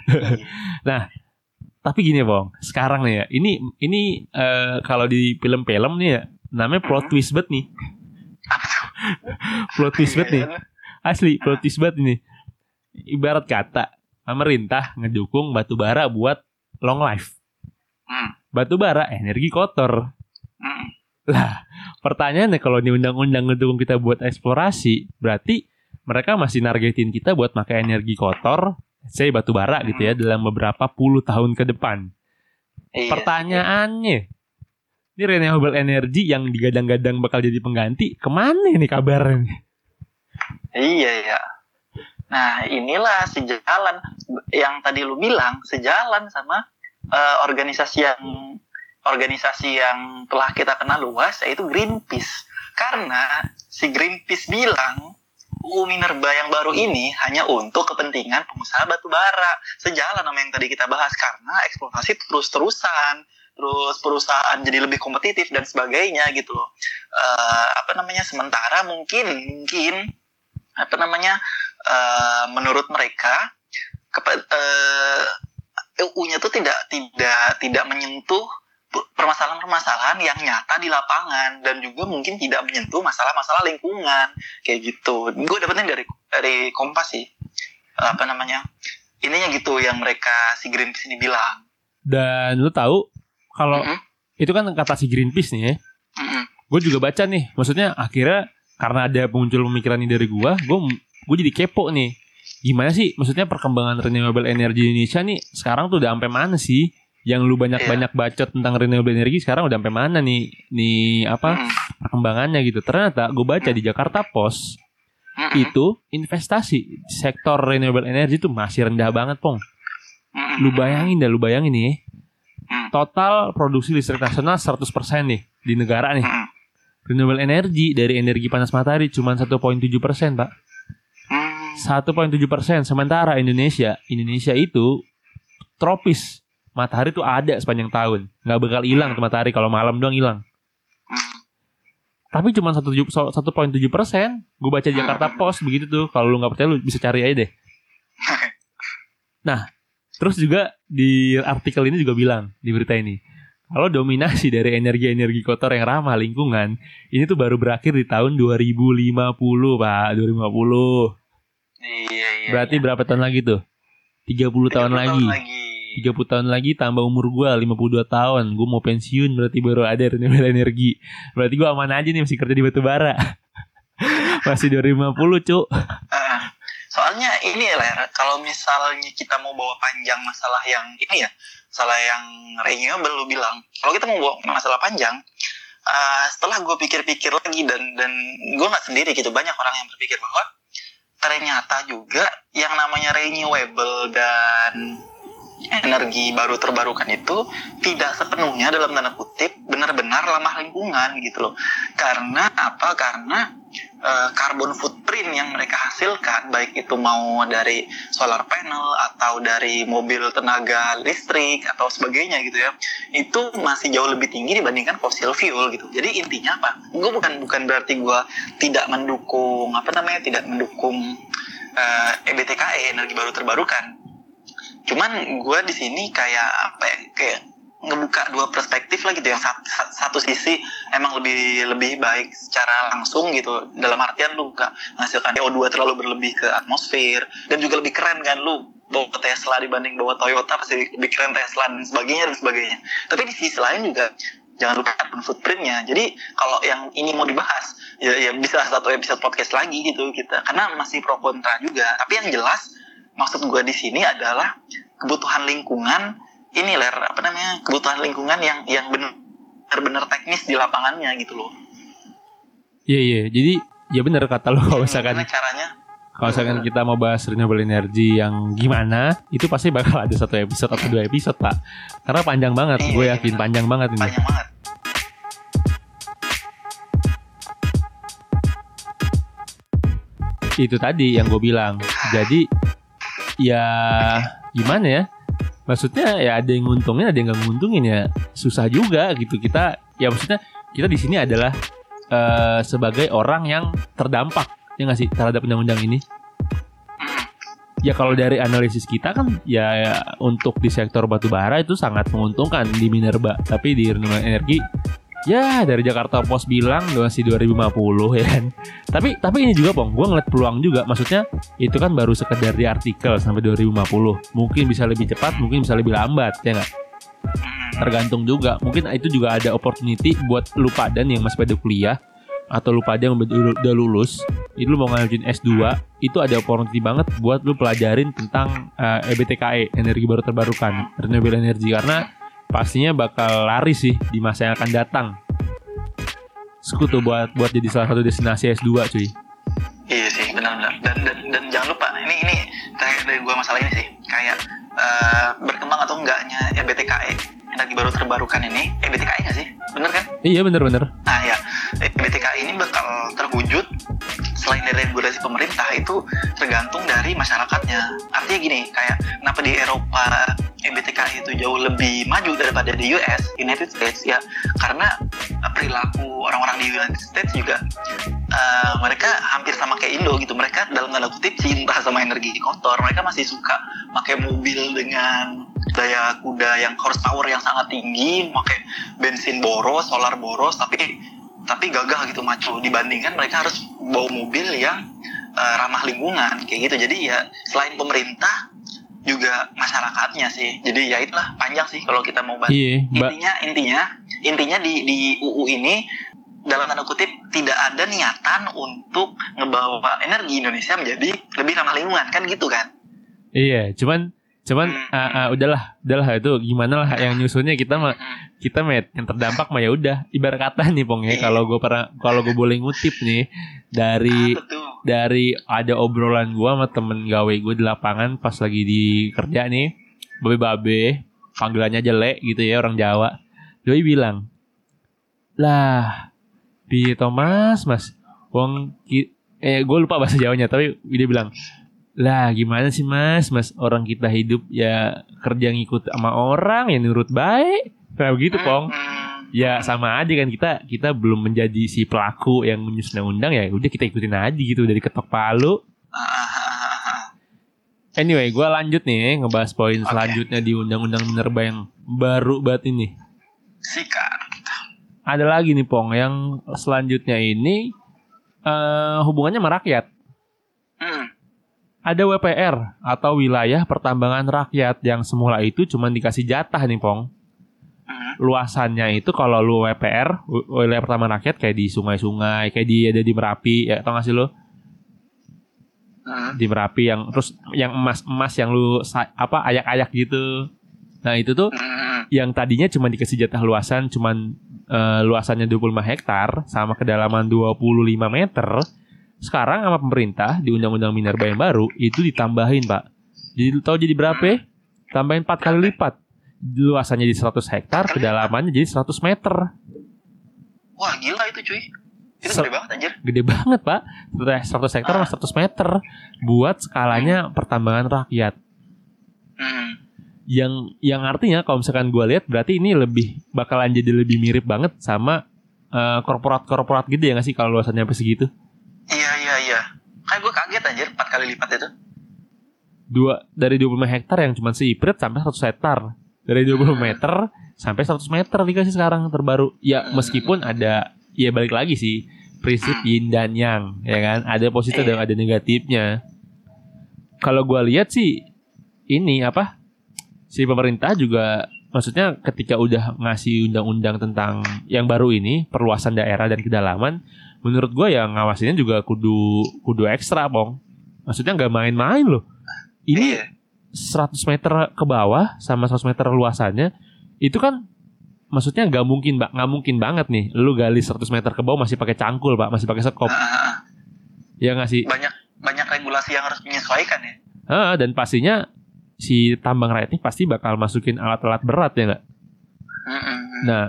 Tapi gini, Pong. Sekarang nih ya, ini ini eh, kalau di film-film nih ya, namanya plot
Hmm.
twist banget nih. Plot twist banget nih.
Iya,
Asli, plot twist banget ini. Ibarat kata, pemerintah ngedukung batu bara buat long life.
Hmm.
Batu bara energi kotor.
Hmm.
Lah, pertanyaannya kalau di undang-undang ngedukung kita buat eksplorasi, berarti mereka masih nargetin kita buat pakai energi kotor, saya batu bara gitu ya, dalam beberapa puluh tahun ke depan.
Iya.
Pertanyaannya, ini renewable energy yang digadang-gadang bakal jadi pengganti, ke mana nih kabarnya?
Iya ya. Nah inilah sejalan yang tadi lu bilang sejalan sama eh, organisasi yang organisasi yang telah kita kenal luas yaitu Greenpeace. Karena si Greenpeace bilang UU Minerba yang baru ini hanya untuk kepentingan pengusaha batu bara. Sejalan sama yang tadi kita bahas karena eksploitasi terus-terusan, terus perusahaan jadi lebih kompetitif dan sebagainya gitu loh. Eh, apa namanya? Sementara mungkin mungkin apa namanya eh, menurut mereka kepa- eh, UU-nya tuh tidak tidak tidak menyentuh permasalahan-permasalahan yang nyata di lapangan dan juga mungkin tidak menyentuh masalah-masalah lingkungan kayak gitu. Gue dapetnya dari dari Kompas sih apa namanya ininya gitu yang mereka si Greenpeace ini bilang.
Dan lu tahu kalau
Mhm.
itu kan kata si Greenpeace nih ya,
Mm-mm.
gue juga baca nih maksudnya akhirnya karena ada muncul pemikiran ini dari gue gue gue jadi kepo nih. Gimana sih maksudnya perkembangan renewable energy di Indonesia nih sekarang tuh udah sampai mana sih? Yang lu banyak banyak bacot tentang renewable energy sekarang udah sampai mana nih? Nih apa
Mm-mm.
perkembangannya gitu. Ternyata gue baca di Jakarta Post
Mm-mm.
itu investasi sektor renewable energy tuh masih rendah banget pong. Lu bayangin dah lu bayangin nih.
Hmm.
total produksi listrik nasional 100% nih di negara nih. Renewable energy dari energi panas matahari cuma 1.7 persen pak. 1.7 persen. Sementara Indonesia Indonesia itu tropis. Matahari tuh ada sepanjang tahun. Nggak bakal hilang tuh matahari. Kalau malam doang hilang. Tapi cuma 1.7 persen. Gue baca Jakarta Post begitu tuh. Kalau lu nggak percaya lu bisa cari aja deh. Nah terus juga di artikel ini juga bilang di berita ini kalau dominasi dari energi-energi kotor yang ramah lingkungan ini tuh baru berakhir di tahun 2050 pak. 2050
Iya iya.
berarti
iya.
berapa tahun lagi tuh 30 tahun
30
lagi
lagi.
30 tahun lagi tambah umur gua 52 tahun Gue mau pensiun berarti baru ada renewable energi Berarti gua aman aja nih masih kerja di batu bara Masih 2050 cuk
Eh, soalnya ini ya Ler, kalau misalnya kita mau bawa panjang masalah yang ini ya, masalah yang renewable lu bilang. Kalau kita mau bawa masalah panjang, eh, setelah gue pikir-pikir lagi dan dan gue nggak sendiri gitu, banyak orang yang berpikir bahwa ternyata juga yang namanya renewable dan energi baru terbarukan itu tidak sepenuhnya dalam tanda kutip benar-benar ramah lingkungan gitu loh. Karena apa? Karena eh, carbon footprint yang mereka hasilkan baik itu mau dari solar panel atau dari mobil tenaga listrik atau sebagainya gitu ya itu masih jauh lebih tinggi dibandingkan fossil fuel gitu jadi intinya apa gue bukan bukan berarti gue tidak mendukung apa namanya tidak mendukung eh, EBTKE energi baru terbarukan cuman gue di sini kayak apa ya kayak ngebuka dua perspektif lah gitu yang satu, satu sisi emang lebih lebih baik secara langsung gitu. Dalam artian lu gak menghasilkan CO2 terlalu berlebih ke atmosfer. Dan juga lebih keren kan lu bawa Tesla dibanding bawa Toyota pasti lebih keren Tesla dan sebagainya dan sebagainya. Tapi di sisi lain juga jangan lupa carbon footprintnya. Jadi kalau yang ini mau dibahas ya, ya bisa satu episode podcast lagi gitu kita. Karena masih pro kontra juga. Tapi yang jelas maksud gue di sini adalah kebutuhan lingkungan ini ler apa namanya kebutuhan lingkungan yang yang benar-benar teknis di lapangannya gitu loh
Iya iya. Jadi ya bener kata lo kalau misalkan
caranya
kalau misalkan kita mau bahas renewable energy yang gimana, itu pasti bakal ada satu episode atau dua episode pak. Karena panjang banget,
Iya,
gue
iya,
yakin
benar.
panjang banget ini.
panjang banget
Itu tadi yang gue bilang. Jadi ya gimana ya? Maksudnya ya ada yang nguntungin, ada yang nggak nguntungin ya. Susah juga gitu kita. Ya maksudnya kita di sini adalah eh, sebagai orang yang terdampak ya nggak sih terhadap undang-undang ini. Ya kalau dari analisis kita kan ya, ya untuk di sektor batu bara itu sangat menguntungkan di minerba, tapi di renewable energi ya dari Jakarta Post bilang masih 2050 ya kan. Tapi tapi ini juga Pong, gue ngeliat peluang juga. Maksudnya itu kan baru sekedar di artikel sampai 2050. Mungkin bisa lebih cepat, mungkin bisa lebih lambat ya nggak? Tergantung juga. Mungkin itu juga ada opportunity buat lu padan yang masih pada kuliah atau lu yang udah lulus itu lu mau ngajuin S2 itu ada opportunity banget buat lu pelajarin tentang eh, EBTKE energi baru terbarukan renewable energy karena pastinya bakal laris sih di masa yang akan datang sekutu buat buat jadi salah satu destinasi S2 cuy
Iya sih, benar-benar. Dan, dan dan jangan lupa, ini ini kayak dari gua masalah ini sih, kayak eh, berkembang atau enggaknya EBTKE energi baru terbarukan ini, EBTKE nggak sih? Bener kan?
iya bener-bener
Nah ya, EBTKE ini bakal terwujud selain dari regulasi pemerintah itu tergantung dari masyarakatnya. Artinya gini, kayak kenapa di Eropa EBTKE itu jauh lebih maju daripada di US, United States ya, karena eh, perilaku orang-orang di United States juga eh, mereka hampir sama kayak Indo gitu. Mereka dalam tanda kutip cinta sama energi kotor. Mereka masih suka pakai mobil dengan daya kuda yang horsepower yang sangat tinggi, pakai bensin boros, solar boros, tapi tapi gagah gitu maco dibandingkan mereka harus bawa mobil yang eh, ramah lingkungan kayak gitu. Jadi ya selain pemerintah juga masyarakatnya sih. Jadi ya itulah panjang sih kalau kita mau bahas.
iya
Intinya intinya intinya di di UU ini dalam tanda kutip tidak ada niatan untuk ngebawa energi Indonesia menjadi lebih ramah lingkungan kan gitu kan.
iya cuman cuman ah, ah, udahlah udahlah itu gimana lah yang nyusunnya kita mah
Hmm.
kita met yang terdampak mah ya udah ibarat kata nih pong ya kalau gue pernah kalau gue boleh ngutip nih dari
tuh?
dari ada obrolan gue sama temen gawe gue di lapangan pas lagi di kerja nih babe babe panggilannya jelek gitu ya orang Jawa doi bilang lah piye to mas wong eh gue lupa bahasa Jawanya tapi dia bilang lah gimana sih mas mas orang kita hidup ya kerja ngikut sama orang yang nurut baik kayak begitu pong ya sama aja kan kita kita belum menjadi si pelaku yang menyusun undang ya udah kita ikutin aja gitu dari ketok palu anyway gue lanjut nih ngebahas poin
Oke.
selanjutnya di undang-undang minerba yang baru banget ini
Sikat.
ada lagi nih pong yang selanjutnya ini eh hubungannya sama rakyat. Ada WPR atau wilayah pertambangan rakyat yang semula itu cuma dikasih jatah nih pong
Hmm.
luasannya itu kalau lu WPR wi- wilayah pertambangan rakyat kayak di sungai-sungai kayak di ada di Merapi ya tau gak sih lu
Hmm.
di Merapi yang terus yang emas-emas yang lu apa ayak-ayak gitu. Nah, itu tuh
Hmm.
yang tadinya cuma dikasih jatah luasan cuman eh, luasannya 25 hektar sama kedalaman 25 meter. Sekarang sama pemerintah di Undang-Undang Minerba yang baru itu ditambahin, Pak. Jadi tahu jadi berapa? Tambahin 4 kali lipat. Luasannya jadi 100 hektar, kedalamannya jadi 100 meter.
Wah gila itu cuy. Itu gede banget anjir.
Gede banget, Pak. 100 hektar sama 100 meter buat skalanya pertambangan rakyat.
Hmm.
yang yang artinya kalau misalkan gue lihat berarti ini lebih bakalan jadi lebih mirip banget sama eh, korporat-korporat gitu ya nggak sih kalau luasannya sampai segitu
Iya iya iya. Kayak gue kaget anjir 4 kali lipat itu.
dua dari 25 hektar yang cuma seiprit sampai 100 hektar. Dari 20 meter sampai 100 meter dikasih sekarang terbaru. Ya meskipun ada ya balik lagi sih prinsip yin dan yang ya kan? Ada positif dan ada negatifnya. Kalau gue lihat sih ini apa si pemerintah juga maksudnya ketika udah ngasih undang-undang tentang yang baru ini perluasan daerah dan kedalaman menurut gue ya ngawasinnya juga kudu kudu ekstra bong maksudnya nggak main-main loh ini
Iya.
100 meter ke bawah sama 100 meter luasannya itu kan maksudnya nggak mungkin mbak nggak mungkin banget nih lu gali 100 meter ke bawah masih pakai cangkul pak masih pakai sekop
Ah,
ya nggak sih
banyak banyak regulasi yang harus menyesuaikan ya.
Ah, dan pastinya si tambang rakyat ini pasti bakal masukin alat-alat berat ya nggak
Mm-mm.
nah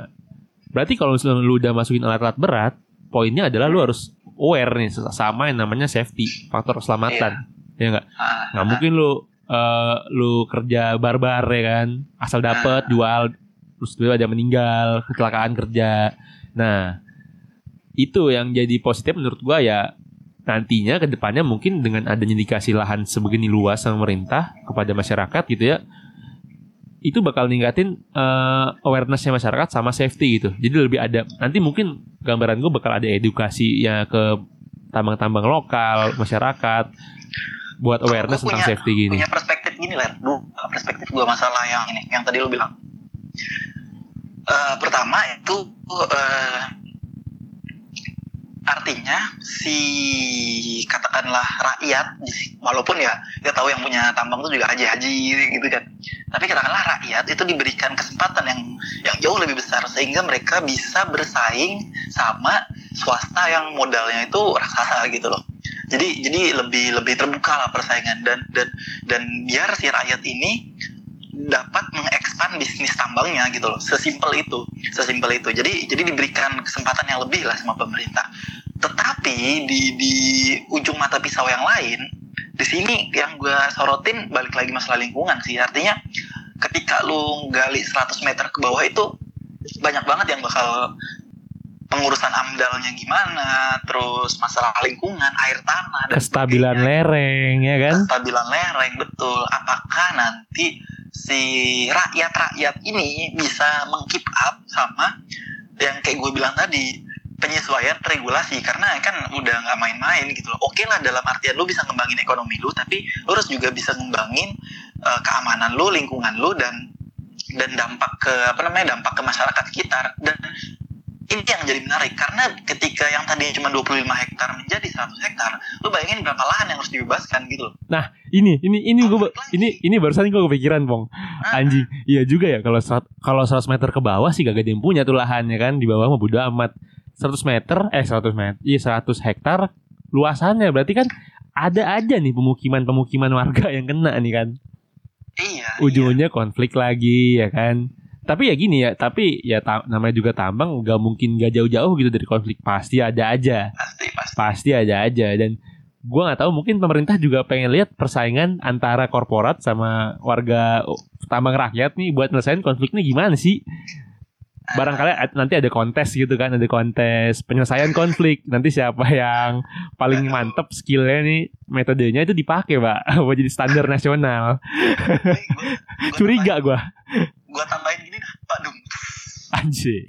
berarti kalau misalnya lu udah masukin alat-alat berat poinnya adalah lu harus aware nih sama yang namanya safety faktor keselamatan ya nggak?
Ah,
nggak mungkin lu eh, lu kerja barbar ya kan? Asal dapet jual terus tiba ada meninggal kecelakaan kerja. Nah itu yang jadi positif menurut gua ya nantinya ke depannya mungkin dengan adanya dikasih lahan sebegini luas sama pemerintah kepada masyarakat gitu ya itu bakal ningkatin eh, awarenessnya masyarakat sama safety gitu. Jadi lebih ada nanti mungkin gambaran gue bakal ada edukasi ya ke tambang-tambang lokal masyarakat buat awareness
Gua
tentang
punya-
safety gini.
punya perspektif gini lah perspektif gua masalah yang ini yang tadi lu bilang. Eh, pertama itu eh, artinya si katakanlah rakyat walaupun ya kita tahu yang punya tambang itu juga haji-haji gitu kan. Tapi katakanlah rakyat itu diberikan kesempatan yang yang jauh lebih besar sehingga mereka bisa bersaing sama swasta yang modalnya itu raksasa gitu loh. Jadi jadi lebih lebih terbuka lah persaingan. Dan dan dan biar si rakyat ini dapat mengekspan bisnis tambangnya gitu loh. Sesimpel itu. Sesimpel itu. Jadi jadi diberikan kesempatan yang lebih lah sama pemerintah. Tetapi di di ujung mata pisau yang lain di sini yang gue sorotin balik lagi masalah lingkungan sih. Artinya ketika lu gali 100 meter ke bawah itu banyak banget yang bakal pengurusan amdalnya gimana terus masalah lingkungan air tanah dan
kestabilan
sebagainya.
lereng ya kan?
Kestabilan lereng betul. Apakah nanti si rakyat-rakyat ini bisa mengkeep up sama yang kayak gue bilang tadi penyesuaian regulasi karena kan udah nggak main-main gitu loh. Oke lah dalam artian lu bisa ngembangin ekonomi lu tapi lu harus juga bisa ngembangin eh, keamanan lu, lingkungan lu dan dan dampak ke apa namanya dampak ke masyarakat sekitar dan ini yang jadi menarik karena ketika yang tadi cuma 25 hektar menjadi 100 hektar lu bayangin berapa lahan yang harus dibebaskan gitu loh.
Nah ini ini ini gue ini ini barusan gue kepikiran pong.
Ah,
anjing. Iya juga ya kalau serat- kalau 100 meter ke bawah sih gak ada yang punya tuh lahannya kan di bawah mah bodo amat. 100 meter eh 100 meter iya 100 hektar luasannya. Berarti kan ada aja nih pemukiman-pemukiman warga yang kena nih kan.
Iya iya.
ujungnya konflik lagi ya kan tapi ya gini ya tapi ya ta- namanya juga tambang gak mungkin gak jauh-jauh gitu dari konflik. Pasti ada aja.
Pasti pasti.
Pasti ada aja. Dan gua nggak tahu mungkin pemerintah juga pengen lihat persaingan antara korporat sama warga tambang rakyat nih buat nyelesain konfliknya gimana sih? Barangkali nanti ada kontes gitu kan ada kontes penyelesaian konflik. Nanti siapa yang paling mantep skillnya nih metodenya itu dipakai pak buat jadi standar nasional. Curiga gua
gue tambahin gini dah pak dum
anjing.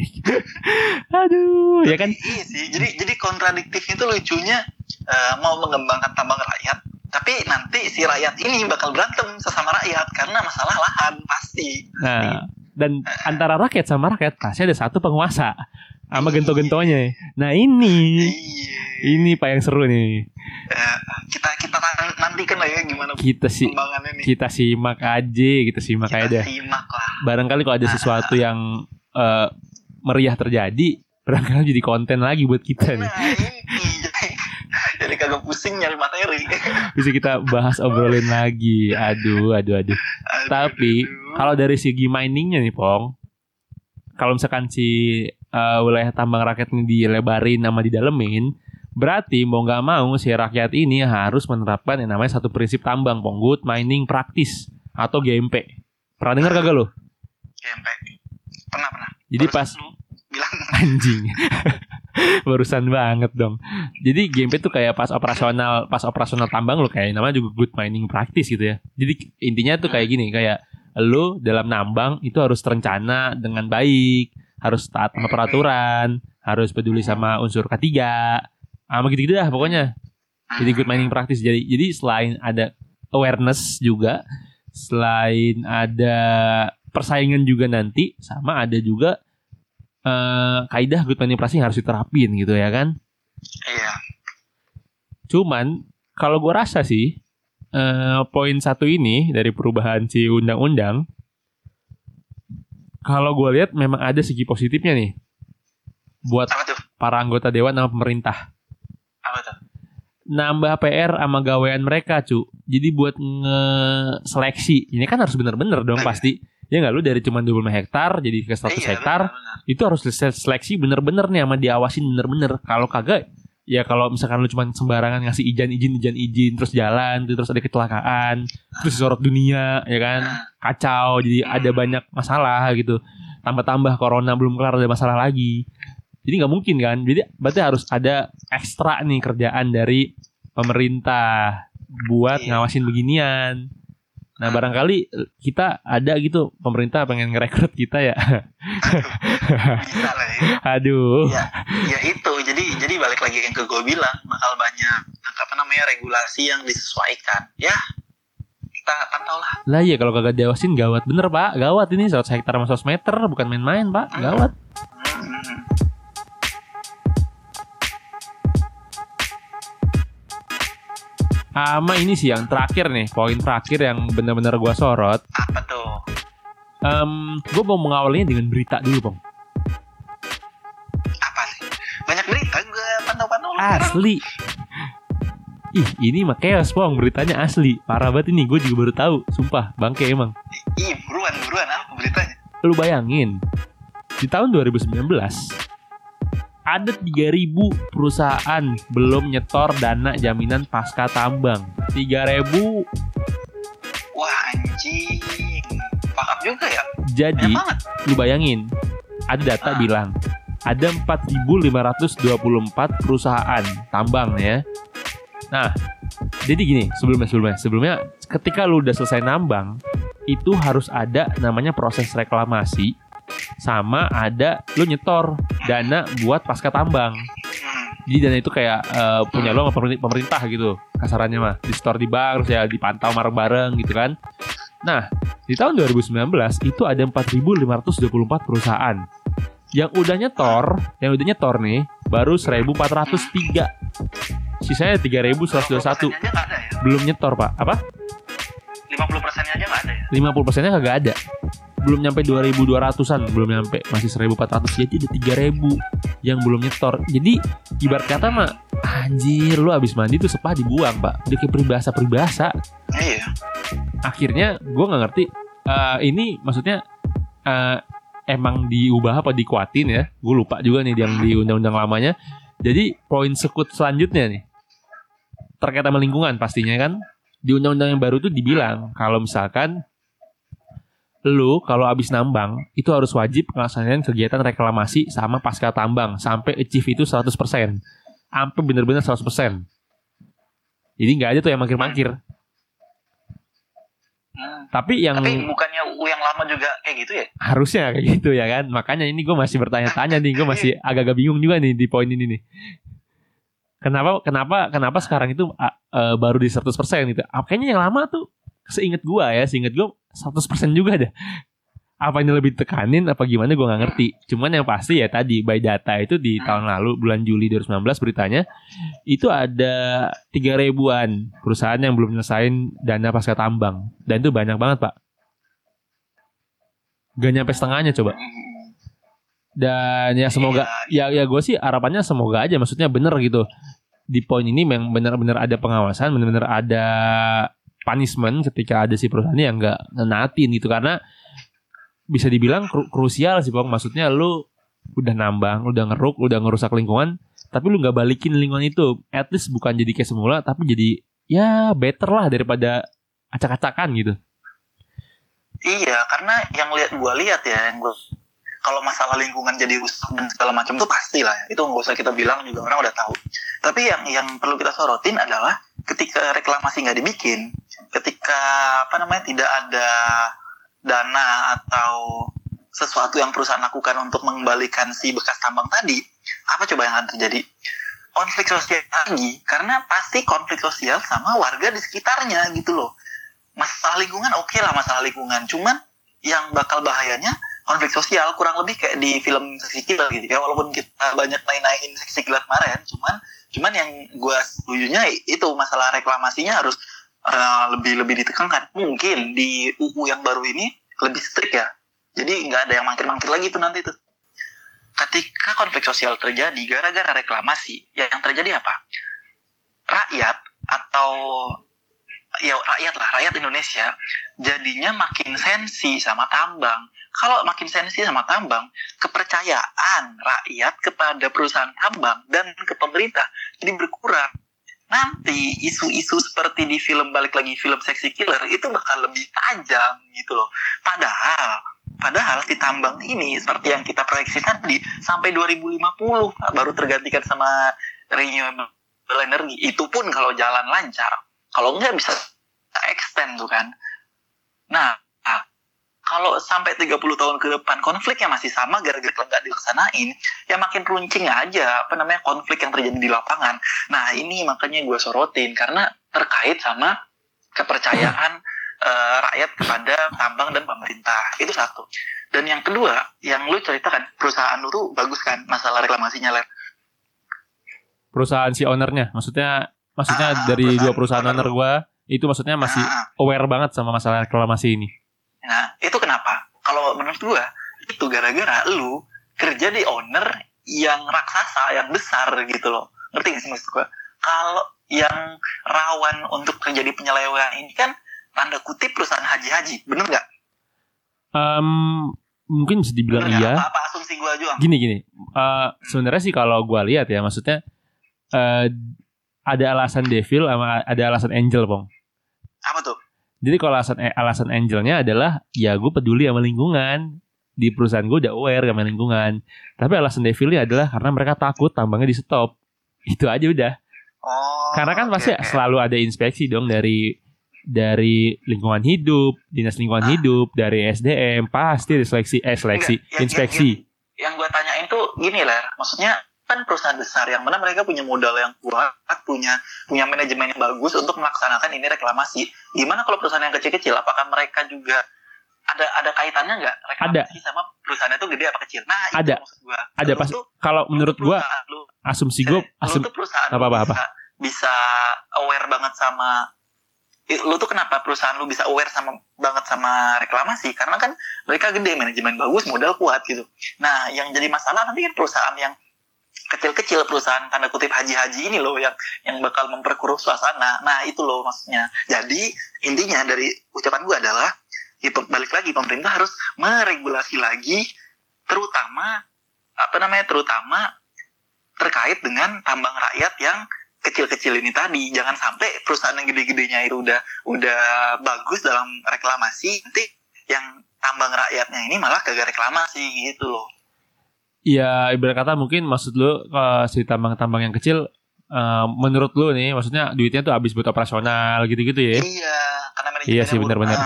Aduh ya kan?
Iya sih jadi jadi kontradiktifnya itu lucunya eh, mau mengembangkan tambang rakyat tapi nanti si rakyat ini bakal berantem sesama rakyat karena masalah lahan pasti.
Nah, dan antara rakyat sama rakyat pasti ada satu penguasa sama gento-gentonya. Nah ini,
iya.
Ini pak yang seru nih.
Eh, kita kita nantikan lah ya gimana
Kita sih,
nih
kita simak aja, kita simak aja
kita
deh.
simak lah
Barangkali kalau ada sesuatu yang eh, meriah terjadi, barangkali jadi konten lagi buat kita nih.
nah ini jadi kagak pusing nyari materi
Bisa kita bahas obrolin lagi. Aduh, aduh, aduh.
Aduh,
Tapi
aduh.
kalau dari segi miningnya nih, Pong, kalau misalkan si eh, wilayah tambang rakyat ini dilebarin sama didalemin, berarti mau nggak mau si rakyat ini harus menerapkan yang namanya satu prinsip tambang, Pong, good mining practice atau GMP. Pernah dengar kagak lo?
GMP pernah pernah
Jadi
Barusan
pas
lu bilang
anjing. Barusan banget dong. Jadi GMP tuh kayak pas operasional pas operasional tambang lo kayak namanya juga good mining practice gitu ya. Jadi intinya tuh kayak gini, kayak lo dalam nambang itu harus terencana dengan baik, harus taat sama peraturan, harus peduli sama unsur ketiga, sama gitu-gitu dah pokoknya. Jadi good mining practice. Jadi jadi selain ada awareness juga selain ada persaingan juga nanti sama ada juga eh kaidah good manipulasi yang harus diterapin gitu ya kan
Iya.
cuman kalau gua rasa sih eh poin satu ini dari perubahan si undang-undang kalau gua lihat memang ada segi positifnya nih buat para anggota dewan sama pemerintah
Apa tuh?
nambah PR sama gawean mereka cu. Jadi buat nge-seleksi ini kan harus bener-bener dong
Iya.
pasti. Ya nggak? Lu dari cuma 25 hektar jadi ke 100
Iya,
hektar itu harus seleksi bener-bener nih sama diawasin bener-bener. Kalau kagak ya kalau misalkan lu cuma sembarangan ngasih izin izin izin izin terus jalan terus ada kecelakaan terus disorot dunia ya kan?
Nah,
kacau jadi ada banyak masalah gitu. Tambah-tambah corona belum kelar ada masalah lagi jadi nggak mungkin kan? Jadi berarti harus ada ekstra nih kerjaan dari pemerintah buat
Iya.
ngawasin beginian. Nah barangkali kita ada gitu pemerintah pengen ngerekrut kita ya.
Bisa lah ya.
aduh.
Ya, ya itu. Jadi jadi balik lagi yang ke gue bilang bakal banyak apa namanya regulasi yang disesuaikan. Ya kita pantau lah.
Lah iya kalau kagak diawasin gawat. Bener pak. Gawat ini 100 hektar sama 100 meter bukan main-main pak. Gawat.
Hmm.
Sama ini sih yang terakhir nih poin terakhir yang bener-bener gua sorot
apa tuh
Em, gue mau mengawalinya dengan berita dulu, Bang.
apa sih banyak berita gue pantau-pantau.
Asli. Ih, ini mah chaos, Bang. Beritanya asli. Parah banget ini. Gue juga baru tahu. Sumpah, bangke emang.
ih buruan buruan apa beritanya
Lu bayangin, di tahun 2019 ada 3000 perusahaan belum nyetor dana jaminan pasca tambang. 3000.
wah anjing pakap juga ya
Jadi, lu bayangin, ada data
Ah.
bilang ada 4.524 perusahaan tambang ya. Nah, jadi gini, sebelumnya sebelumnya sebelumnya ketika lu udah selesai nambang, itu harus ada namanya proses reklamasi sama ada lu nyetor dana buat pasca tambang. Jadi dana itu kayak eh, punya lo sama pemerintah, gitu kasarannya mah di store di bank terus ya dipantau bareng-bareng gitu kan. Nah di tahun 2019 itu ada 4.524 perusahaan yang udah nyetor, yang udah nyetor nih baru 1.403. Sisanya 3.121
50% aja nggak ada ya
belum nyetor pak. Apa?
50 persennya aja nggak ada ya
50 persennya kagak ada. Belum nyampe 2.200an, belum nyampe masih 1.400 jadi ada 3.000 yang belum nyetor. Jadi ibarat kata mah anjir lu abis mandi tuh sepah dibuang pak. Dia kayak peribahasa peribahasa.
iya
Akhirnya gue nggak ngerti. eh, ini maksudnya eh, emang diubah apa dikuatin ya? Gue lupa juga nih yang di undang-undang lamanya. Jadi poin sekut selanjutnya nih terkait sama lingkungan pastinya kan di undang-undang yang baru tuh dibilang kalau misalkan lu kalau abis nambang itu harus wajib melaksanakan kegiatan reklamasi sama pasca tambang sampai achieve itu 100% sampai bener-bener 100% jadi nggak ada tuh yang mangkir-mangkir.
Hmm.
tapi yang
tapi bukannya U yang lama juga kayak gitu ya?
Harusnya kayak gitu ya kan? Makanya ini gue masih bertanya-tanya nih gue masih agak-agak bingung juga nih di poin ini nih. Kenapa kenapa kenapa sekarang itu eh, baru di 100% gitu? Kayaknya yang lama tuh seinget gue ya seinget gue 100% juga ada apa ini lebih tekanin apa gimana gue nggak ngerti. Cuman yang pasti ya tadi by data itu di tahun lalu bulan Juli 2019 beritanya itu ada tiga ribuan perusahaan yang belum nyelesain dana pasca tambang. Dan itu banyak banget pak. Gak nyampe setengahnya coba.
Hmm.
dan ya semoga ya ya gue sih harapannya semoga aja maksudnya bener gitu. Di poin ini memang benar-benar ada pengawasan benar-benar ada punishment ketika ada si perusahaan yang nggak nenatin gitu karena bisa dibilang kru- krusial sih bang maksudnya lu udah nambang udah ngeruk udah ngerusak lingkungan tapi lu nggak balikin lingkungan itu at least bukan jadi kayak semula tapi jadi ya better lah daripada acak-acakan gitu
Iya, karena yang lihat gua lihat ya, yang gua kalau masalah lingkungan jadi rusak dan segala macam itu pasti lah ya. Itu nggak usah kita bilang juga orang udah tahu. Tapi yang yang perlu kita sorotin adalah ketika reklamasi nggak dibikin, ketika apa namanya tidak ada dana atau sesuatu yang perusahaan lakukan untuk mengembalikan si bekas tambang tadi, apa coba yang akan terjadi? Konflik sosial lagi, karena pasti konflik sosial sama warga di sekitarnya gitu loh. masalah lingkungan oke lah masalah lingkungan cuman yang bakal bahayanya konflik sosial kurang lebih kayak di film seksi killer gitu ya walaupun kita banyak main-main seksi killer kemarin cuman cuman yang gue setujunya itu masalah reklamasinya harus uh, lebih lebih ditekankan. Mungkin di UU yang baru ini lebih strict ya. Jadi nggak ada yang mangkir-mangkir lagi tuh nanti tuh. Ketika konflik sosial terjadi gara-gara reklamasi ya yang terjadi apa? Rakyat atau ya rakyat lah rakyat Indonesia jadinya makin sensi sama tambang. Kalau makin sensi sama tambang, kepercayaan rakyat kepada perusahaan tambang dan ke pemerintah jadi berkurang. Nanti isu-isu seperti di film balik lagi film Sexy Killer itu bakal lebih tajam gitu loh. Padahal Padahal si tambang ini seperti yang kita proyeksi tadi sampai 2050 baru tergantikan sama renewable energy. Itu pun kalau jalan lancar. Kalau enggak bisa extend tuh kan. Nah, kalau sampai 30 tahun ke depan konfliknya masih sama gara-gara nggak dilaksanain, ya makin runcing aja apa namanya konflik yang terjadi di lapangan. Nah ini makanya gue sorotin karena terkait sama kepercayaan uh, rakyat kepada tambang dan pemerintah itu satu. Dan yang kedua, yang lu ceritakan perusahaan lu tuh bagus kan masalah reklamasinya ler.
Perusahaan si ownernya, maksudnya maksudnya ah, dari perusahaan, dua perusahaan owner gue itu maksudnya masih ah, aware banget sama masalah reklamasi ini.
Nah, itu kenapa? Kalau menurut gua, itu gara-gara lu kerja di owner yang raksasa, yang besar gitu loh. Ngerti gak sih maksud gua? Kalau yang rawan untuk terjadi penyelewengan ini kan tanda kutip perusahaan haji-haji, bener nggak?
Um, mungkin bisa dibilang bener iya.
Apa, apa asumsi gua juga?
Gini gini, uh, sebenarnya sih kalau gua lihat ya, maksudnya uh, ada alasan devil sama ada alasan angel, bong.
Apa tuh?
Jadi kalau alasan eh, alasan angelnya adalah ya gue peduli sama lingkungan di perusahaan gue udah aware sama lingkungan. Tapi alasan devilnya adalah karena mereka takut tambangnya di stop. Itu aja udah.
Oh,
karena kan okay, pasti okay. selalu ada inspeksi dong dari dari lingkungan hidup, dinas lingkungan ah. hidup, dari SDM pasti ada seleksi eh seleksi, Enggak, inspeksi.
Yang, yang, yang gue tanyain tuh gini lah, maksudnya kan perusahaan besar yang mana mereka punya modal yang kuat, punya punya manajemen yang bagus untuk melaksanakan ini reklamasi. Gimana kalau perusahaan yang kecil-kecil? Apakah mereka juga ada ada kaitannya nggak reklamasi
ada.
sama perusahaan itu gede apa kecil? Nah,
ada. itu maksud gua. Ada pas kalau menurut gua lu, asumsi gua asum
lu tuh perusahaan
apa, apa, apa.
Bisa, bisa aware banget sama lu tuh kenapa perusahaan lu bisa aware sama banget sama reklamasi karena kan mereka gede manajemen bagus modal kuat gitu nah yang jadi masalah nanti kan perusahaan yang kecil-kecil perusahaan tanda kutip haji-haji ini loh yang yang bakal memperkeruh suasana. Nah itu loh maksudnya. Jadi intinya dari ucapan gue adalah ya, balik lagi pemerintah harus meregulasi lagi, terutama apa namanya terutama terkait dengan tambang rakyat yang kecil-kecil ini tadi. Jangan sampai perusahaan yang gede-gedenya itu udah udah bagus dalam reklamasi, nanti yang tambang rakyatnya ini malah gagal reklamasi gitu loh.
Iya, ibarat kata mungkin maksud lu uh, si tambang-tambang yang kecil uh, menurut lu nih maksudnya duitnya tuh habis buat operasional gitu-gitu ya.
Iya, karena
Iya sih benar-benar.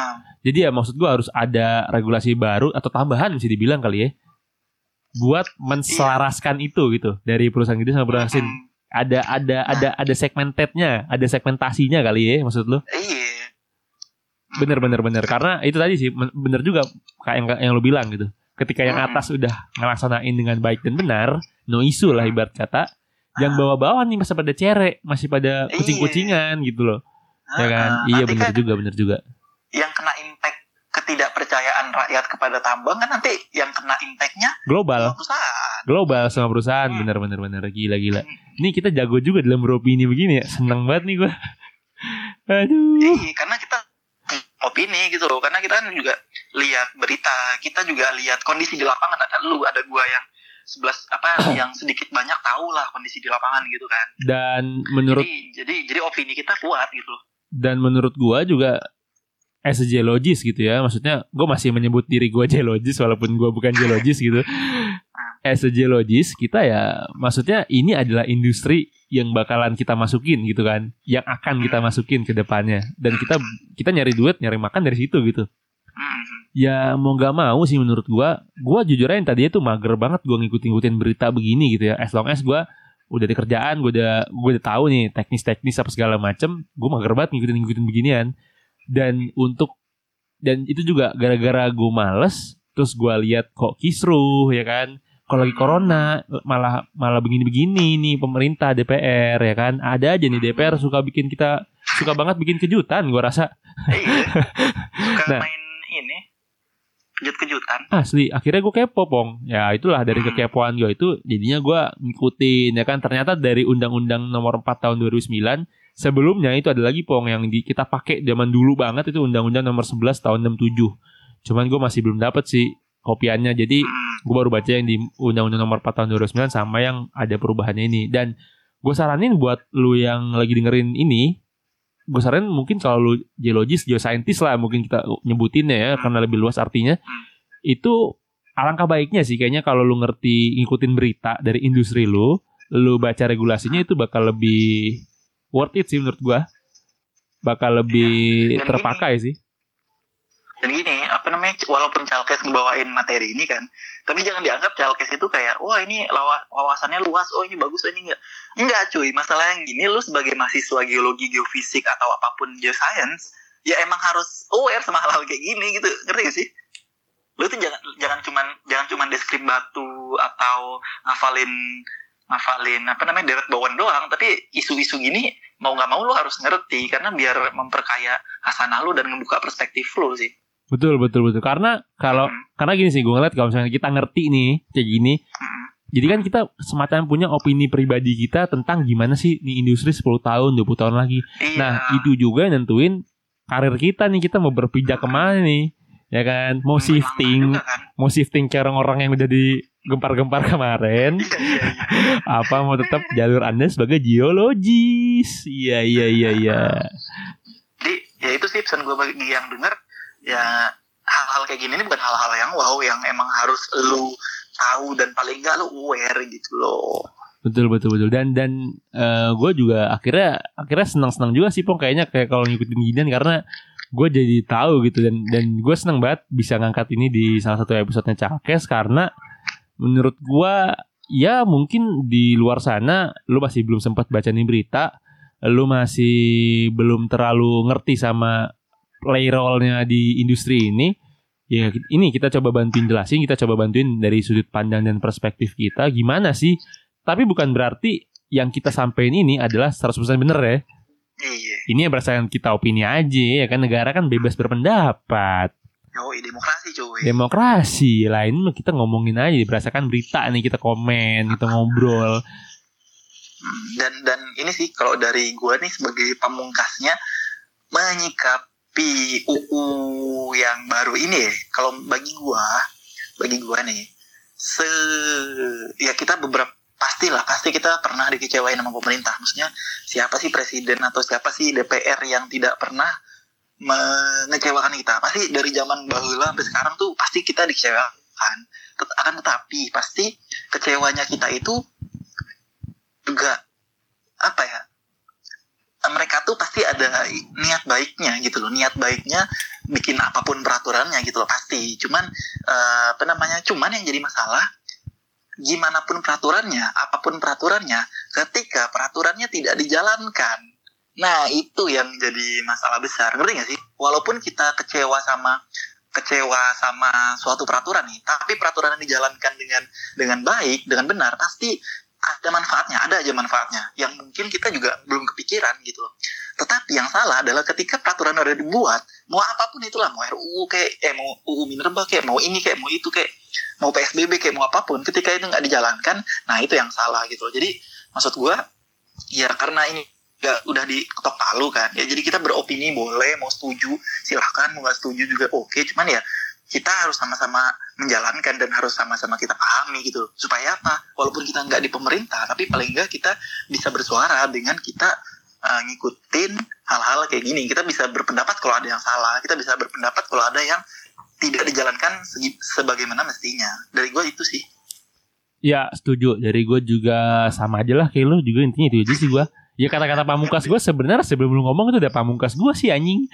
Jadi ya maksud gua harus ada regulasi baru atau tambahan bisa dibilang kali ya. Buat menselaraskan iya. itu gitu dari perusahaan gitu sama perusahaan hmm. Ada ada nah. ada ada segmentednya, ada segmentasinya kali ya maksud lu.
Iya.
Bener bener bener karena itu tadi sih bener juga kayak yang yang lu bilang gitu ketika yang atas udah ngelaksanain dengan baik dan benar no isu lah ibarat kata yang bawa-bawa nih masih pada cerek masih pada iya. kucing-kucingan gitu loh. Ya kan? iya benar kan juga benar juga.
yang kena impact ketidakpercayaan rakyat kepada tambang kan nanti yang kena impactnya
global.
perusahaan.
Global sama perusahaan hmm. bener bener bener. Gila gila. Hmm. ini kita jago juga dalam beropini begini ya. Seneng banget nih gua. Aduh.
Iya karena kita opini gitu loh. Karena kita kan juga lihat berita kita juga lihat kondisi di lapangan. Ada lu ada gua yang sebelas apa yang sedikit banyak tahu lah kondisi di lapangan gitu kan.
Dan menurut
jadi jadi, jadi opini kita kuat gitu
dan menurut gua juga as a geologist gitu ya maksudnya gue masih menyebut diri gue geologist walaupun gue bukan geologist gitu. As a geologist kita ya maksudnya ini adalah industri yang bakalan kita masukin gitu kan yang akan kita masukin ke depannya. Dan kita kita nyari duit nyari makan dari situ gitu ya mau gak mau sih menurut gua gua jujur aja tadi itu mager banget gua ngikutin-ngikutin berita begini gitu ya. As long as gua udah di kerjaan gua udah gua udah tahu nih teknis-teknis apa segala macem gua mager banget ngikutin-ngikutin beginian. Dan untuk dan itu juga gara-gara gue males terus gue lihat kok kisruh ya kan? Kalau lagi corona malah malah begini-begini nih pemerintah DPR ya kan? Ada aja nih DPR suka bikin kita suka banget bikin kejutan gue rasa.
Iya. suka
Nah.
main kejut-kejutan
asli. Akhirnya gue kepo pong. Ya itulah dari
Hmm.
kekepoan gue itu. Jadinya gue ngikutin ya kan? Ternyata dari undang-undang nomor 4 tahun 2009 sebelumnya itu ada lagi pong yang di, kita pakai zaman dulu banget itu undang-undang nomor 11 tahun 67 cuman gue masih belum dapet sih kopiannya. Jadi
Hmm.
gue baru baca yang di undang-undang nomor 4 tahun 2009 sama yang ada perubahannya ini. Dan gue saranin buat lu yang lagi dengerin ini gue saranin mungkin kalau lu geologis geoscientist lah mungkin kita nyebutinnya ya karena lebih luas artinya. Itu alangkah baiknya sih kayaknya kalau lu ngerti ngikutin berita dari industri lu lu baca regulasinya itu bakal lebih worth it sih menurut gua. Bakal lebih
Dan
terpakai sih.
dan gini apa namanya walaupun Chalkes ngebawain materi ini kan tapi jangan dianggap Chalkes itu kayak wah ini wawasannya luas oh ini bagus oh ini enggak. Enggak cuy. Masalah yang gini lu sebagai mahasiswa geologi geofisik atau apa pun geoscience ya emang harus aware sama hal-hal kayak gini gitu. Ngerti gak sih? Lu tuh jangan jangan cuman jangan cuman deskrip batu atau ngafalin ngafalin apa namanya deret bawaan doang tapi isu-isu gini mau nggak mau lu harus ngerti karena biar memperkaya hasanah lu dan membuka perspektif lu sih
betul betul betul karena kalau karena gini sih gue ngeliat kalau misalnya kita ngerti nih kayak gini jadi kan kita semacam punya opini pribadi kita tentang gimana sih nih industri 10 tahun 20 tahun lagi
Iya.
Nah, itu juga yang nentuin karir kita nih, kita mau berpijak ke mana nih. Ya kan, mau shifting,
juga kan.
mau shifting ke orang-orang yang udah di gempar-gempar kemarin,
Iya, iya, iya.
apa mau tetap jalur Anda sebagai geologis. Iya, iya, iya, iya.
Jadi ya itu sih pesan gue bagi yang denger ya hal-hal kayak gini ini bukan hal-hal yang wow yang emang harus lu tahu dan paling enggak lu aware gitu loh.
Betul, betul, betul. Dan dan gue juga akhirnya akhirnya senang-senang juga sih, Pong. Kayaknya kayak kalau ngikutin ginian karena gue jadi tahu gitu dan dan gue senang banget bisa ngangkat ini di salah satu episodenya Cakes karena menurut gue ya mungkin di luar sana lu masih belum sempat baca nih berita lu masih belum terlalu ngerti sama playrollnya di industri ini ya ini kita coba bantuin jelasin kita coba bantuin dari sudut pandang dan perspektif kita gimana sih. Tapi bukan berarti yang kita sampaikan ini adalah 100% bener ya.
Iya.
ini berdasarkan kita opini aja ya kan? Negara kan bebas berpendapat.
Yo, demokrasi cuy.
demokrasi. Lain kita ngomongin aja berdasarkan berita nih kita komen kita ngobrol.
Hmm, dan dan ini sih kalau dari gue nih sebagai pamungkasnya menyikapi UU yang baru ini kalau bagi gue bagi gue nih se ya kita beberapa pastilah pasti kita pernah dikecewain sama pemerintah. Maksudnya siapa sih presiden atau siapa sih DPR yang tidak pernah mengecewakan kita? Pasti dari zaman bahula sampai sekarang tuh pasti kita dikecewakan. Tet- akan tetapi pasti kecewanya kita itu juga apa ya mereka tuh pasti ada niat baiknya gitu loh. Niat baiknya bikin apa pun peraturannya gitu loh pasti. Cuman eh, apa namanya cuman yang jadi masalah gimana pun peraturannya apa pun peraturannya ketika peraturannya tidak dijalankan. Nah itu yang jadi masalah besar. Ngerti gak sih? Walaupun kita kecewa sama kecewa sama suatu peraturan nih tapi peraturan yang dijalankan dengan dengan baik dengan benar pasti ada manfaatnya ada aja manfaatnya. Yang mungkin kita juga belum kepikiran gitu tetapi yang salah adalah ketika peraturan udah dibuat mau apa pun itulah mau RUU kayak eh mau UU Minerba kayak mau ini kayak mau itu kayak mau PSBB kayak mau apa pun ketika itu nggak dijalankan nah itu yang salah gitu jadi maksud gua ya karena ini nggak udah diketok palu kan ya jadi kita beropini boleh mau setuju silahkan mau nggak setuju juga oke cuman ya kita harus sama-sama menjalankan dan harus sama-sama kita pahami gitu. Supaya apa? Walaupun kita nggak di pemerintah tapi paling nggak kita bisa bersuara dengan kita uh, ngikutin hal-hal kayak gini. Kita bisa berpendapat kalau ada yang salah kita bisa berpendapat kalau ada yang tidak dijalankan sebagaimana mestinya. Dari gue itu sih.
Ya setuju. Dari gue juga sama aja lah kayak lu. Juga intinya itu aja sih gue ya kata-kata pamungkas gue sebenarnya sebelum lu ngomong itu udah pamungkas gue sih anjing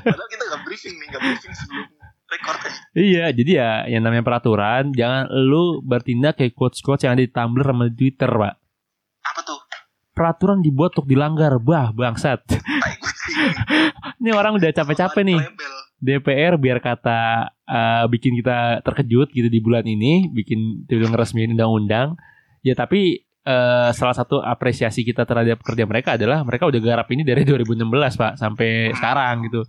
padahal kita nggak briefing nih nggak briefing sebelum recordnya
Iya, jadi ya yang namanya peraturan, jangan lu bertindak kayak quotes-quotes yang ada di Tumblr sama di Twitter, Pak.
apa tuh
peraturan dibuat untuk dilanggar. Bah, bangsat.
Kucing.
Ini orang udah capek-capek nih. DPR biar kata eh, bikin kita terkejut gitu di bulan ini, bikin tiba ngeresmiin undang-undang. Ya tapi eh, salah satu apresiasi kita terhadap kerja mereka adalah mereka udah garap ini dari 2016 Pak sampai sekarang gitu.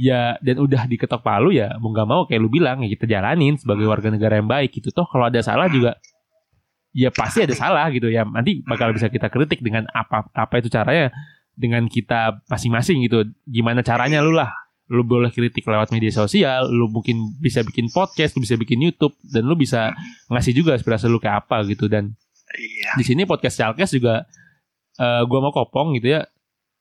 Ya dan udah diketok palu ya mau nggak mau kayak lu bilang ya kita jalanin sebagai warga negara yang baik gitu. Toh kalau ada salah juga ya pasti ada salah gitu ya. Nanti bakal bisa kita kritik dengan apa apa itu caranya dengan kita masing-masing gitu. Gimana caranya lu lah lu boleh kritik lewat media sosial, lu mungkin bisa bikin podcast, lu bisa bikin YouTube, dan lu bisa ngasih juga aspirasi lu kayak apa gitu. Dan
Iya.
di sini podcast Chalkes juga eh gua mau kopong gitu ya,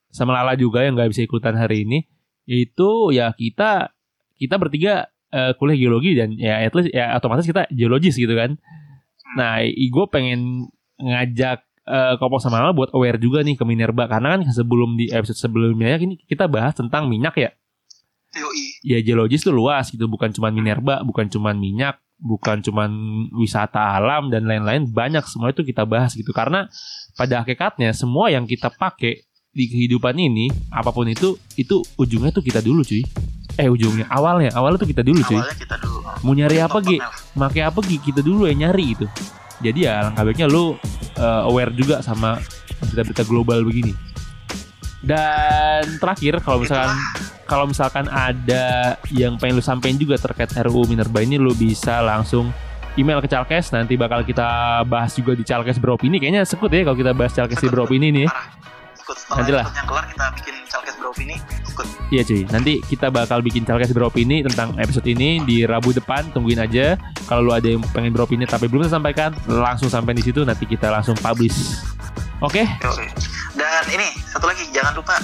sama Lala juga yang nggak bisa ikutan hari ini. Itu ya kita kita bertiga eh, kuliah geologi dan ya at least ya otomatis kita geologis gitu kan. Nah, gue pengen ngajak eh, kopong sama Lala buat aware juga nih ke Minerba karena kan sebelum di episode sebelumnya ini kita bahas tentang minyak ya
Yoi.
ya geologis tuh luas gitu bukan cuman minerba bukan cuman minyak bukan cuman wisata alam dan lain-lain banyak semua itu kita bahas gitu. Karena pada hakikatnya semua yang kita pakai di kehidupan ini apa pun itu itu ujungnya tuh kita dulu cuy. Eh ujungnya awalnya. Awalnya tuh kita dulu cuy.
Awalnya kita dulu.
mau nyari apa Gi?
Tonton,
make apa Gi? Kita dulu yang nyari itu. Jadi ya alangkah baiknya lu uh, aware juga sama berita-berita global begini. Dan terakhir kalau misalkan kalau misalkan ada yang pengen lu sampein juga terkait RUU Minerba ini lu bisa langsung email ke Calkes nanti bakal kita bahas juga di Calkes Beropini kayaknya sekut ya kalau kita bahas Calkes di Beropini nih ya.
Ikut setelah
Nanti lah.
kelar kita bikin Chalkes Bro ini ikut.
Iya cuy, nanti kita bakal bikin Calkes Beropini tentang episode ini di Rabu depan, tungguin aja. Kalau lu ada yang pengen beropini tapi belum tersampaikan, langsung sampai di situ nanti kita langsung publish. Oke?
Oke. Dan ini satu lagi jangan lupa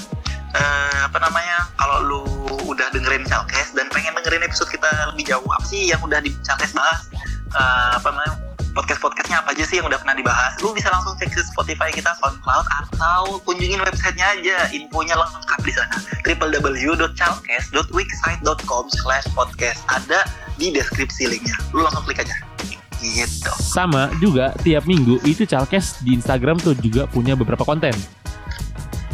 eh, apa namanya kalau lu udah dengerin Chalkes dan pengen dengerin episode kita lebih jauh apa sih yang udah di Chalkes bahas? Eh, apa namanya podcast-podcastnya apa aja sih yang udah pernah dibahas? Lu bisa langsung cek ke Spotify kita SoundCloud atau kunjungin websitenya aja. Infonya lengkap di sana. www.chalkes.wixsite.com slash podcast. Ada di deskripsi linknya. Lu langsung klik aja. Gitu.
Sama juga tiap minggu itu Calkes di Instagram tuh juga punya beberapa konten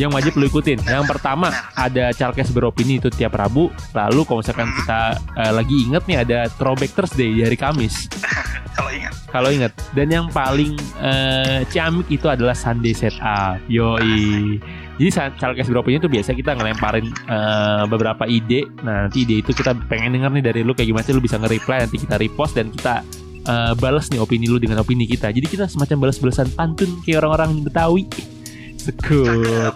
yang wajib lu ikutin. Yang pertama ada Calkes beropini itu tiap Rabu. Lalu kalau misalkan kita eh, lagi inget nih ada Throwback Thursday di hari Kamis.
kalau ingat
Kalau inget. Dan yang paling eh, ciamik itu adalah Sunday Setup. Yoi. Jadi Calkes beropini itu biasa kita ngelemparin eh, beberapa ide. Nah nanti ide itu kita pengen denger nih dari lu kayak gimana sih lu bisa nge-reply nanti kita repost dan kita eh, balas nih opini lu dengan opini kita. Jadi kita semacam balas-balasan pantun kayak orang-orang Betawi. Sekut.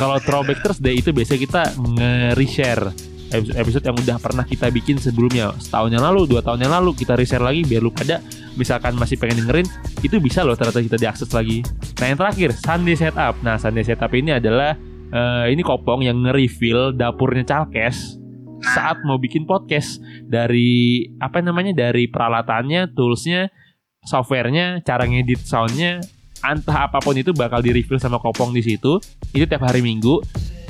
Kalau throwback Thursday itu biasanya kita nge-reshare episode- yang udah pernah kita bikin sebelumnya setahun yang lalu, dua tahun yang lalu kita reshare lagi biar lu pada misalkan masih pengen dengerin itu bisa loh ternyata kita diakses lagi. Nah yang terakhir Sunday Setup. Nah Sunday Setup ini adalah eh, ini kopong yang nge-reveal dapurnya Calkes saat mau bikin podcast dari apa namanya dari peralatannya, toolsnya, softwarenya, cara ngedit soundnya, entah apa pun itu bakal di review sama kopong di situ. Itu tiap hari Minggu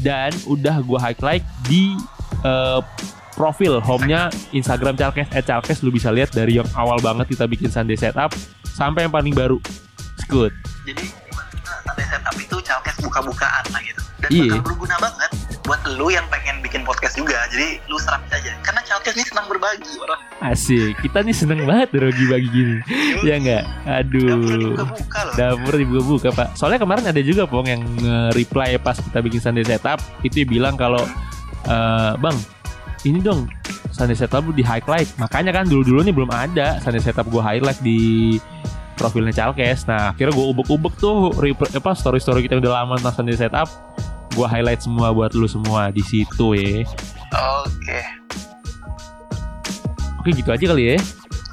dan udah gua highlight di eh, profil home-nya Instagram Calkes at Calkes lu bisa lihat dari yang awal banget kita bikin Sunday setup sampai yang paling baru. Good.
jadi Sunday setup itu Chalkes buka-bukaan lah gitu dan
Iya.
bakal berguna banget buat lu yang pengen bikin podcast juga jadi lu serap aja karena Chalkes ini senang berbagi orang
Asik. Kita nih seneng banget bagi-bagi gini. ya enggak?
dapur
Aduh.
dibuka-buka loh
Dapur dibuka-buka pak Soalnya kemarin ada juga Pong yang nge-reply pas kita bikin Sunday Setup Itu bilang kalau eh, Bang ini dong Sunday Setup di highlight Makanya kan dulu-dulu nih belum ada Sunday Setup gue highlight di profilnya Calkes Nah akhirnya gue ubek-ubek tuh apa story-story kita udah lama tentang Sunday Setup Gue highlight semua buat lu semua di situ ya.
Oke.
Oke gitu aja kali ya.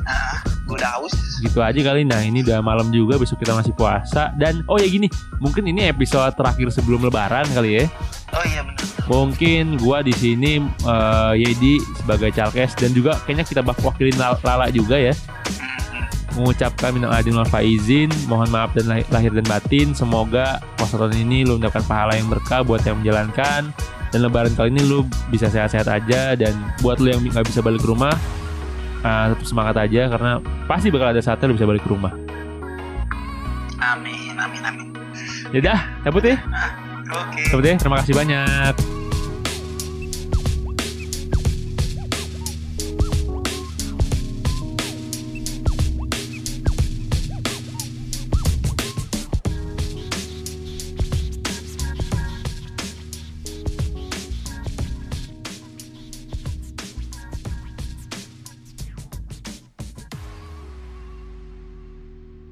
Nah gue udah haus?
Gitu aja kali. Nah ini udah malam juga besok kita masih puasa. Dan oh ya gini mungkin ini episode terakhir sebelum lebaran kali ya.
Oh iya bener
mungkin gua di sini eh, Yedi sebagai calkes dan juga kayaknya kita bak wakilin Lal- Lala juga ya mengucapkan minal adin wal faizin mohon maaf dan lahir, lahir dan batin semoga puasa tahun ini lu mendapatkan pahala yang berkah buat yang menjalankan dan lebaran kali ini lu bisa sehat-sehat aja dan buat lu yang nggak bisa balik ke rumah tetap semangat aja karena pasti bakal ada saatnya lu bisa balik ke rumah
amin amin amin
Yaudah, cabut ya.
Oke.
Cabut ya. Terima kasih banyak.